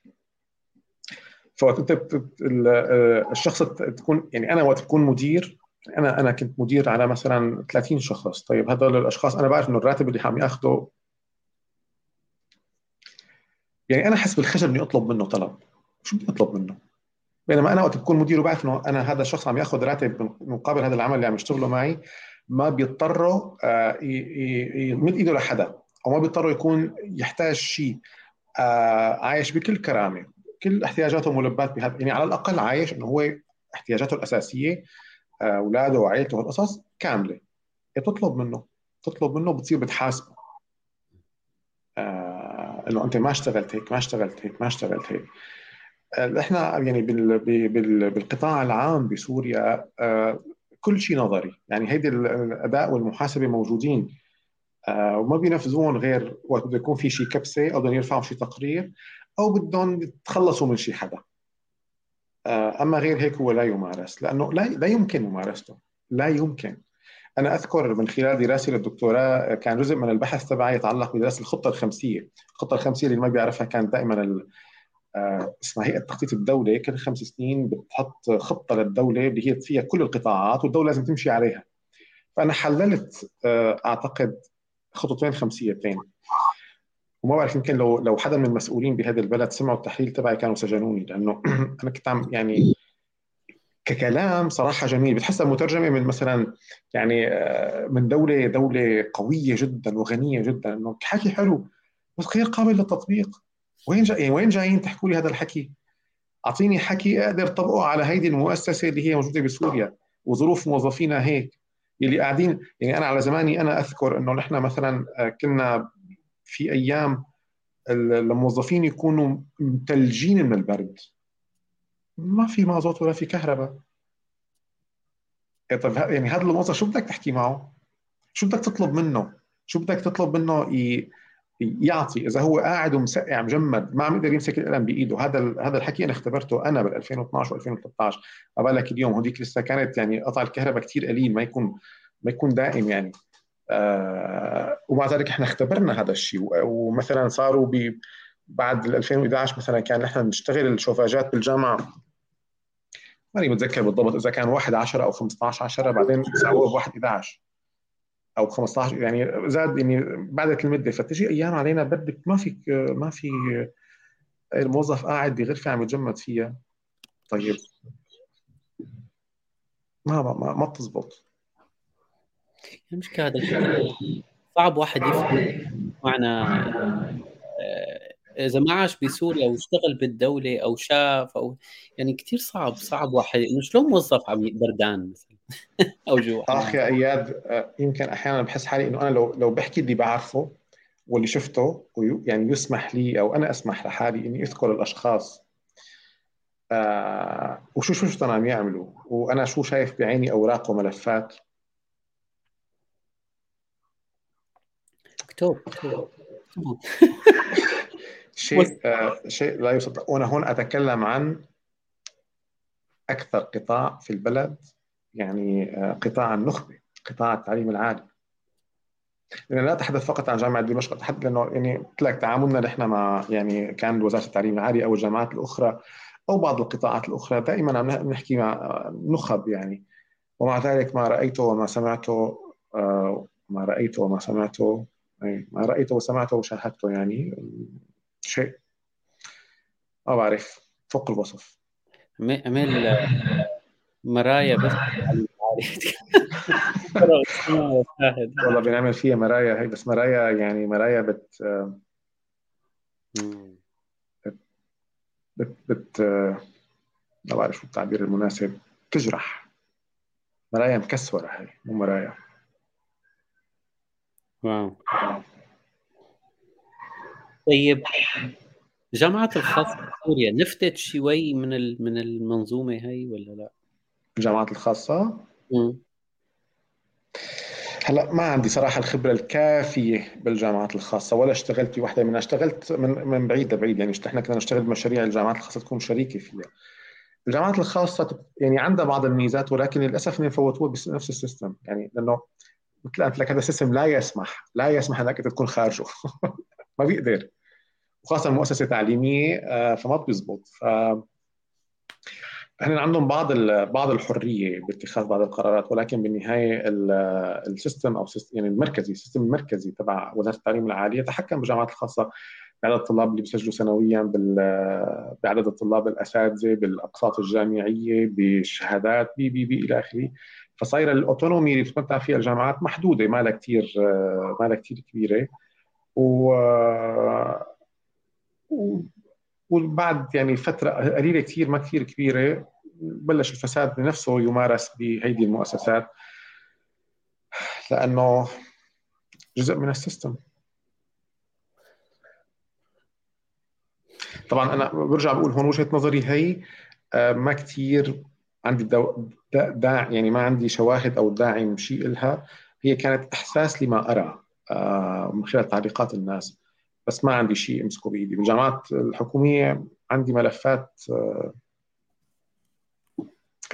فوقت أنت آه، الشخص تكون يعني أنا وقت تكون مدير أنا أنا كنت مدير على مثلا 30 شخص. طيب هذول الأشخاص أنا بعرف إنه الراتب اللي عم يأخذه يعني أنا حسب بالخجل إني أطلب منه طلب. شو بدي أطلب منه؟ بينما أنا وقت بكون مدير وبعرف إنه أنا هذا الشخص عم يأخذ راتب مقابل هذا العمل اللي عم يشتغله معي ما بيضطروا آه، يمد إيده لحدا أو ما بيضطروا يكون يحتاج شيء. آه، عايش بكل كرامة كل احتياجاته ملبات بهذا يعني على الأقل عايش إنه هو احتياجاته الأساسية. أولاده وعائلته والقصص كاملة. تطلب منه. تطلب منه بتصير بتحاسبه. آه إنه أنت ما اشتغلت هيك ما اشتغلت هيك ما اشتغلت هيك. آه إحنا يعني بال بال بالقطاع العام بسوريا آه كل شيء نظري. يعني هيدي الأداء والمحاسبة موجودين. آه وما بينفذوهم غير وقت بده يكون في شيء كبسة أو بدهم يرفعوا شيء تقرير أو بدهم يتخلصوا من شيء حدا. آه، أما غير هيك هو لا يمارس لأنه لا لا يمكن ممارسته لا يمكن. أنا أذكر من خلال دراستي للدكتوراه كان جزء من البحث تبعي يتعلق بدراسة الخطة الخمسية، الخطة الخمسية اللي ما بيعرفها كانت دائما آه، اسمها هيئه تخطيط الدولة كل خمس سنين بتحط خطة للدولة اللي هي فيها كل القطاعات والدولة لازم تمشي عليها. فأنا حللت آه، أعتقد خطتين خمسيتين. وما بعرف يمكن لو لو حدا من المسؤولين بهذا البلد سمعوا التحليل تبعي كانوا سجنوني لأنه <clears throat> أنا كنت عم يعني ككلام صراحة جميل. بتحسها مترجمه من مثلا يعني آه، من دولة دولة قوية جدا وغنية جدا إنه حكي حلو. بس غير قابل للتطبيق. وين جاي يعني وين جايين تحكوا لي هذا الحكي؟ أعطيني حكي أقدر طبقه على هيدي المؤسسة اللي هي موجودة بسوريا وظروف موظفينا هيك اللي قاعدين يعني أنا على زماني أنا أذكر إنه نحن مثلا آه، كنا في أيام الموظفين يكونوا متلجين من البرد. ما في مازوت ولا في كهرباء. إيه طيب يعني هذا الموظف شو بدك تحكي معه؟ شو بدك تطلب منه؟ شو بدك تطلب منه يعطي؟ إذا هو قاعد ومسقع مجمد ما عم يقدر يمسك القلم بإيده. هذا هذا الحكي أنا اختبرته أنا بال 2012 و2013. ما بالك اليوم. هذيك لسه كانت يعني قطع الكهرباء كثير قليل ما يكون ما يكون دائم يعني. آه ومع ذلك إحنا اختبرنا هذا الشيء. ومثلا صاروا ب بعد 2011 مثلا كان نحن نشتغل الشوفاجات بالجامعة. ماني متذكر بالضبط إذا كان 1 10 أو 15 10 بعدين سووه ب 1 11 أو 15 يعني زاد يعني بعدت المده فتجي أيام علينا بدك ما فيك ما في الموظف قاعد بغرفه عم يتجمد فيها. طيب. ما ما ما بتزبط. المشكلة هذا الشيء. صعب واحد يفهم معنى آه، إذا ما عاش بسوريا واشتغل بالدولة أو شاف أو يعني كثير صعب صعب واحد انه شلون موظف عم بردان مثلا؟ <laughs> أو جوا. أخ يا اياد آه، يمكن أحيانا بحس حالي إنه أنا لو لو بحكي اللي بعرفه واللي شفته يعني يسمح لي أو أنا أسمح لحالي إني اذكر الأشخاص آه وشو شو شو عم يعملوا؟ وأنا شو شايف بعيني اوراق وملفات اكتب <laughs> شيء آه شيء لا يصدق. وأنا هون أتكلم عن أكثر قطاع في البلد يعني آه قطاع النخبة قطاع التعليم العالي. لأن لا أتحدث فقط عن جامعة دمشق أتحدث لأنه يعني قلت لك تعاملنا نحن مع يعني كان وزارة التعليم العالي أو الجامعات الأخرى أو بعض القطاعات الأخرى دائما عم نحكي مع نخب يعني. ومع ذلك ما رأيته وما سمعته آه، ما رأيته وما سمعته ما رأيته وسمعته وشاهدته يعني. شيء ما بعرف فوق الوصف. عمل مرايا بس. والله بنعمل فيها مرايا هي بس مرايا يعني مرايا بت بت بت ما بعرف شو التعبير المناسب. تجرح. مرايا مكسورة هي مو مرايا. واو. طيب جامعة الخاصة بسوريا نفتت شوي من من المنظومة هي ولا لا؟ الجامعات الخاصة؟ هلا ما عندي صراحة الخبرة الكافية بالجامعات الخاصة ولا اشتغلت بوحده منها. اشتغلت من من بعيد لبعيد يعني إحنا كنا نشتغل بمشاريع الجامعات الخاصة تكون شريكة فيها. الجامعات الخاصة يعني عندها بعض الميزات ولكن للأسف انهم فوتوها بنفس السيستم. يعني لأنه قلت لك هذا ال system لا يسمح لا يسمح إنك تكون خارجه. <laughs> ما بيقدر. وخاصة مؤسسة تعليمية آه، فما بيزبط ف إحنا عندهم بعض بعض الحرية باتخاذ بعض القرارات ولكن بالنهاية ال system أو يعني المركزي ال system المركزي تبع وزارة التعليم العالي يتحكم بالجامعات الخاصة بعدد الطلاب اللي بيسجلوا سنويا بعدد الطلاب الأساتذة بالأقساط الجامعية بالشهادات بي بي بي إلى آخره. فصايره الأوتونومي اللي بتتمتع فيها الجامعات محدودة ما لها كثير ما لها كثير كبيرة. و وبعد يعني فترة قليلة كثير ما كثير كبيرة بلش الفساد بنفسه يمارس بهيدي المؤسسات لأنه جزء من السيستم. طبعا أنا برجع بقول هون وجهة نظري هي آه، ما كثير عندي دو... داع يعني ما عندي شواهد أو داعم شيء لها. هي كانت إحساس لما أرى آه، من خلال تعليقات الناس. بس ما عندي شيء أمسكه بإيدي. بالجامعات الحكومية عندي ملفات آه،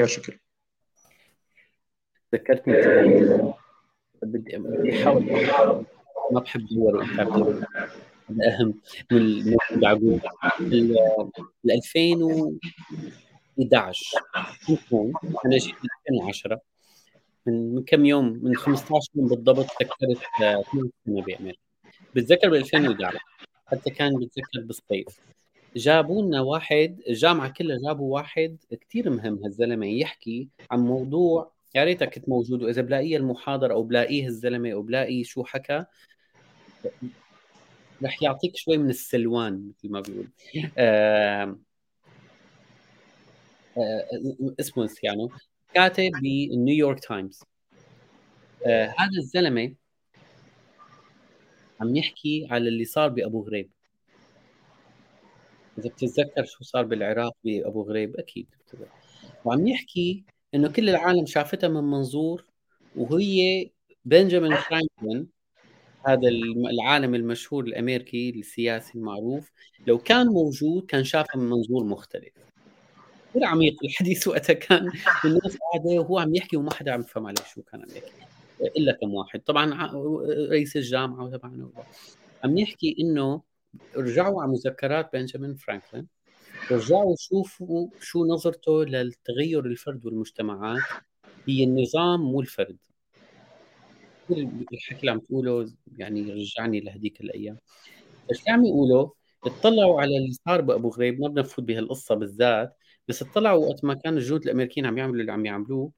شكل. ذكرتني بدي بدي أحاول ما بحب دور هذا أهم من الموجود ال 2011 كنت أنا جيت من 2010 من كم يوم؟ من 15 يوم بالضبط فكرت آه، سنة بامريكا بتذكر ب 2011 حتى كان بتذكر بالصيف. جابوا لنا واحد الجامعة كلها جابوا واحد كثير مهم هالزلمة يحكي عن موضوع يا ريتك كنت موجود وإذا بلاقيه المحاضرة أو بلاقيه الزلمه أو بلاقي شو حكى رح يعطيك شوي من السلوان مثل ما بيقول. آه اسمه يعني كاتب بالنيويورك تايمز آه هذا الزلمة عم يحكي على اللي صار بأبو غريب. إذا بتتذكر شو صار بالعراق بأبو غريب أكيد وعم يحكي إنه كل العالم شافتها من منظور وهي بنجامين فرانكلين هذا العالم المشهور الأمريكي السياسي المعروف. لو كان موجود كان شافها من منظور مختلف. كثير عميق الحديث وقتها كان. <laughs> الناس قاعدة وهو عم يحكي وما حدا عم يفهم عليه شو كان عم يحكي. إلا كم واحد. طبعا رئيس الجامعة وتبعنا عم يحكي إنه رجعوا على مذكرات بنجامين فرانكلين. رجعوا شوفوا شو نظرته للتغير الفرد والمجتمعات. هي النظام مو الفرد. الحكي اللي عم تقوله يعني رجعني لهديك الأيام. إيش عم يقولوا؟ اطلعوا على اللي صار بأبو غريب. ما بدنا نفوت بهالقصة بالذات. بس اطلعوا وقت ما كان الجنود الأمريكيين عم يعملوا اللي عم يعملوه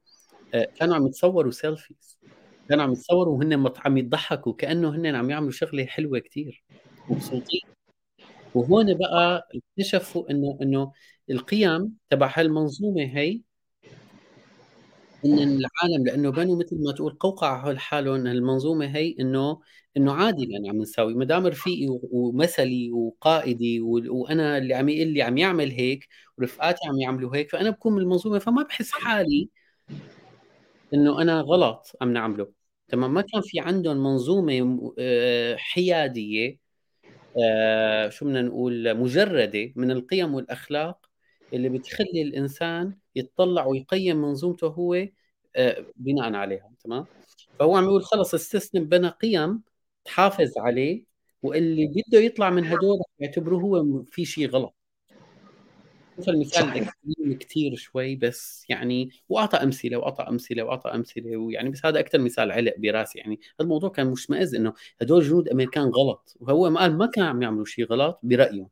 آه، كانوا عم يتصوروا سيلفيز كانوا عم يتصوروا وهن عم يضحكوا كأنه هن عم يعملوا شغلة حلوة كثير مبسوطين وهون بقى اكتشفوا إنه إنه القيم تبع هالمنظومة هي إن العالم لأنه بنوا مثل ما تقول قوقعة حول حالهم المنظومة هي إنه إنه عادي اللي أنا عم نساوي ما دام رفيقي ومثلي وقائدي وأنا اللي عم يقول لي عم يعمل هيك ورفقاتي عم يعملوا هيك فأنا بكون من المنظومة فما بحس حالي إنه أنا غلط عم نعمله. تمام؟ ما كان في عندهم منظومة آه، حيادية آه، شو بدنا نقول مجردة من القيم والأخلاق اللي بتخلي الإنسان يتطلع ويقيم منظومته هو آه، بناء عليها تمام؟ فهو عم يقول خلص السيستم بنى قيم تحافظ عليه واللي بده يطلع من هدول يعتبروه هو في شيء غلط. شوف المثال كثير شوي بس يعني وأعطى أمثلة وأعطى أمثلة وأعطى أمثلة ويعني بس هذا أكثر مثال علق براسي يعني الموضوع كان مشمئز إنه هدول جنود أمريكان غلط وهو ما قال ما كان عم يعملوا شيء غلط برأيهم.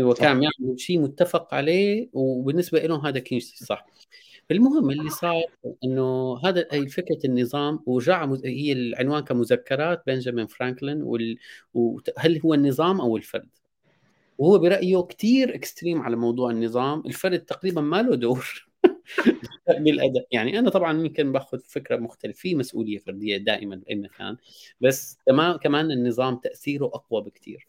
هو كان عم يعملوا شيء متفق عليه وبالنسبة لهم هذا كان صح. المهم اللي صار إنه هذا هي فكرة النظام وجاء هي العنوان كمذكرات بنجامين فرانكلين وال... وهل هو النظام أو الفرد؟ وهو برأيه كثير extreme على موضوع النظام. الفرد تقريبا ما له دور <laughs> بالأداء. يعني أنا طبعا يمكن باخذ فكرة مختلفة في مسؤولية فردية دائما بأي مكان بس كمان النظام تأثيره أقوى بكثير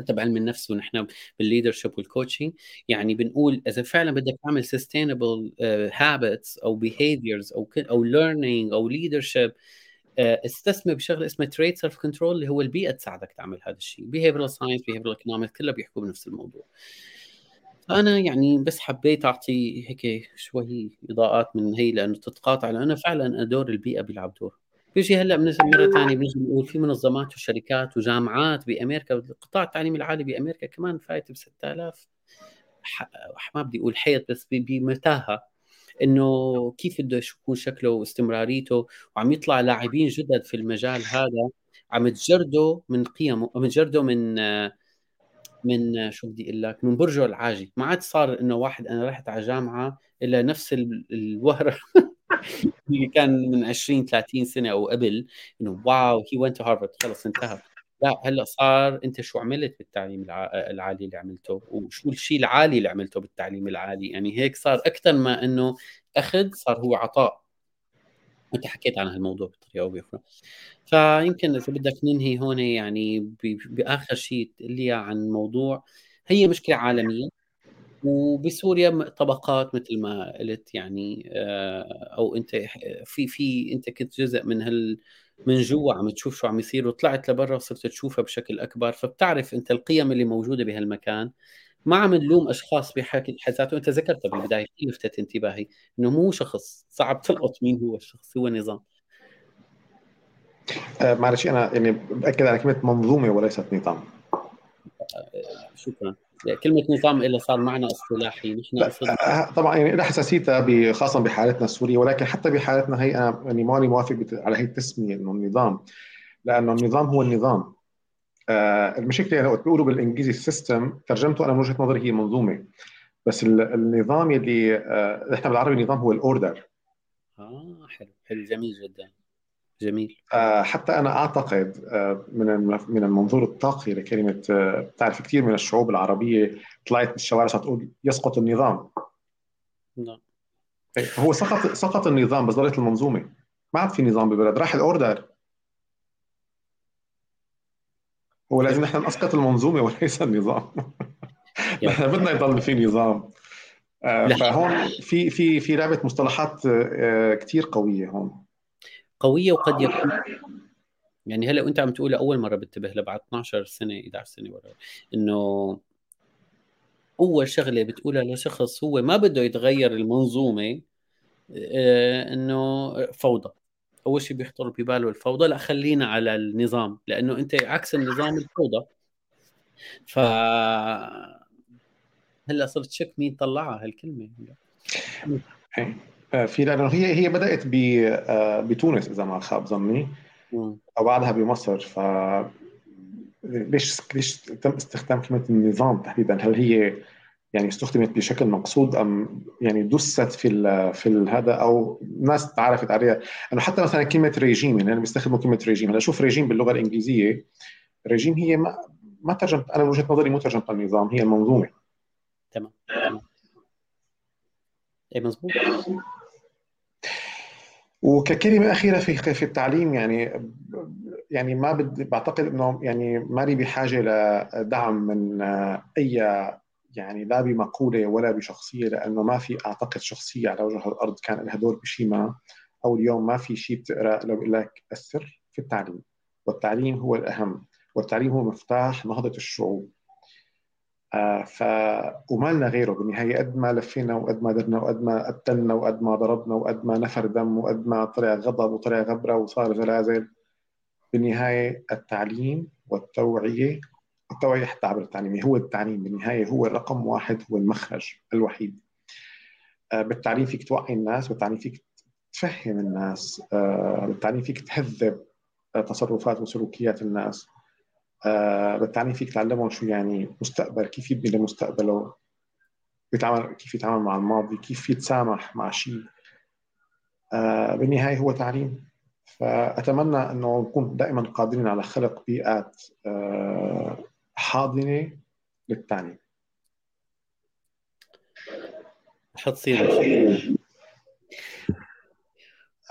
حتى بعلم النفس ونحن بال leadership وال coaching يعني بنقول إذا فعلا بدك تعمل sustainable habits uh, أو behaviors أو أو learning أو leadership uh, استثمر بشغلة اسمها تريد self control اللي هو البيئة تساعدك تعمل هذا الشيء. behavioral science behavioral economics كلها بيحكوا بنفس الموضوع. فأنا يعني بس حبيت أعطي هيك شوي إضاءات من هي لأنه تتقاطع لأنه فعلا دور البيئة بيلعب دور. بيجي هلأ مرة ثانية بنجي نقول في منظمات وشركات وجامعات بأمريكا القطاع التعليمي العالي بأمريكا كمان فايت ب 6000 ما بدي أقول حيط بس بمتاهة إنه كيف بده يكون شكله واستمراريته وعم يطلع لاعبين جدد في المجال هذا عم تجردوا من قيمه عم تجردوا من من شو بدي أقول لك من برجه العاجي. ما عاد صار إنه واحد أنا رحت على جامعة إلا نفس الوهرة <laughs> اللي كان من 20 30 سنة أو قبل إنه wow he went to Harvard خلص انتهى. لا هلأ صار أنت شو عملت بالتعليم العالي اللي عملته؟ وشو الشيء العالي اللي عملته بالتعليم العالي؟ يعني هيك صار أكثر ما إنه أخذ صار هو عطاء. أنت حكيت عن هالموضوع بطريقة أو بأخرى. فيمكن إذا بدك ننهي هون يعني بآخر شيء لي عن موضوع هي مشكلة عالمية. وبسوريا طبقات مثل ما قلت يعني آه، أو أنت في في أنت كنت جزء من هال من جوا عم تشوف شو عم يصير وطلعت لبرا وصرت تشوفها بشكل أكبر. فبتعرف أنت القيم اللي موجودة بهالمكان. ما عم نلوم أشخاص بحكي حساته انت ذكرتها بالبداية لفتت انتباهي. إنه مو شخص صعب تلقط مين هو الشخص هو نظام. آه معلش أنا يعني باكد على كلمه منظومة وليست نظام. آه شكرا. كلمة نظام إلا صار معنى اصطلاحي نحن أه، طبعا يعني لها حساسيتها خاصه بحالتنا السورية ولكن حتى بحالتنا هي أنا يعني ماني موافق على هي التسمية إنه النظام لأنه النظام هو النظام. آه المشكلة يعني وقت بيقولوا بالإنجليزي ال system ترجمته أنا من وجهة نظري هي منظومة بس النظام يلي آه إحنا بالعربي النظام هو ال order آه حلو حلو جميل جدا. جميل. آه، حتى أنا أعتقد آه، من من المنظور الطاقي لكلمة آه، بتعرف كثير من الشعوب العربية طلعت بالشوارع صارت تقول يسقط النظام. نعم. هو سقط سقط النظام بس ضلت المنظومة. ما عاد في نظام بالبلد راح الأوردر. هو لازم نحن نسقط المنظومة وليس النظام. <laughs> نحن <laughs> بدنا يضل في نظام. فهون في في في لعبه مصطلحات كثير قوية هون. قوية وقد يكون. يعني هلا وانت عم تقول أول مرة بنتبه لبعد 12 سنة 11 سنة ورا إنه أول شغلة بتقولها لشخص هو ما بده يتغير المنظومة آه، إنه فوضى. أول شيء بيخطر بباله الفوضى. لا خلينا على النظام لأنه أنت عكس النظام الفوضى. ف هلا صرت شك مين طلعها هالكلمة. آه، في لأنه هي هي بدأت آه، بتونس إذا ما خاب ظني. أو بعدها بمصر ف ليش ليش تم استخدام كلمة النظام تحديدا؟ هل هي يعني استخدمت بشكل مقصود أم يعني دست في ال في ال هذا؟ أو الناس تعرفت عليها؟ أنه حتى مثلا كلمة ريجيم يعني أنا بيستخدموا كلمة ريجيم. هلا شوف ريجيم باللغة الإنجليزية. ريجيم هي ما ما ترجمت أنا بوجهه نظري مو ترجمة النظام هي المنظومة. تمام تمام. اي مضبوط وككلمة أخيرة في في التعليم يعني يعني ما بدي بعتقد إنه يعني ماني بحاجة لدعم من أي يعني لا بمقولة ولا بشخصية لأنه ما في أعتقد شخصية على وجه الأرض كان لها دور بشيء ما. أو اليوم ما في شيء بتقرأ لو بقول لك السر في التعليم. والتعليم هو الأهم. والتعليم هو مفتاح نهضة الشعوب. آه ف وما غيره. بالنهاية قد ما لفينا وقد ما درنا وقد ما قتلنا وقد ما ضربنا وقد ما نفر دم وقد ما طلع غضب وطلع غبرة وصار زلازل بالنهاية التعليم والتوعية التوعية حتى عبر التعليم هو التعليم. بالنهاية هو الرقم واحد هو المخرج الوحيد. آه بالتعليم فيك توعي الناس بالتعليم فيك تفهم الناس. آه بالتعليم فيك تهذب تصرفات وسلوكيات الناس. آه بالتعليم فيك تعلمهم شو يعني مستقبل كيف يبني لمستقبله بيتعامل كيف يتعامل مع الماضي؟ كيف يتسامح مع شيء؟ آه بالنهاية هو تعليم. فأتمنى أنه نكون دائما قادرين على خلق بيئات آه حاضنة للتعليم. حتصير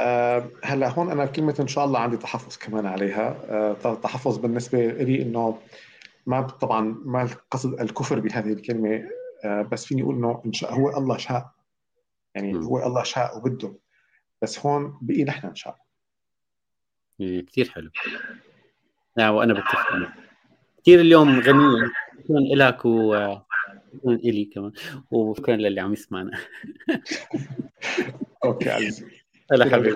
أه هلا هون أنا كلمه إن شاء الله عندي تحفظ كمان عليها. أه تحفظ بالنسبة لي إنه ما طبعا ما القصد الكفر بهذه الكلمة أه بس فيني أقول إنه إن شاء هو الله شاء. يعني م. هو الله شاء وبده. بس هون بقي نحن نشاء إيه، كثير حلو. نعم وأنا بتفق كثير اليوم غنية شكرا لك و إلي كمان. وشكرا للي عم يسمعنا. <laughs> أوكي عزيزي El ajedrez.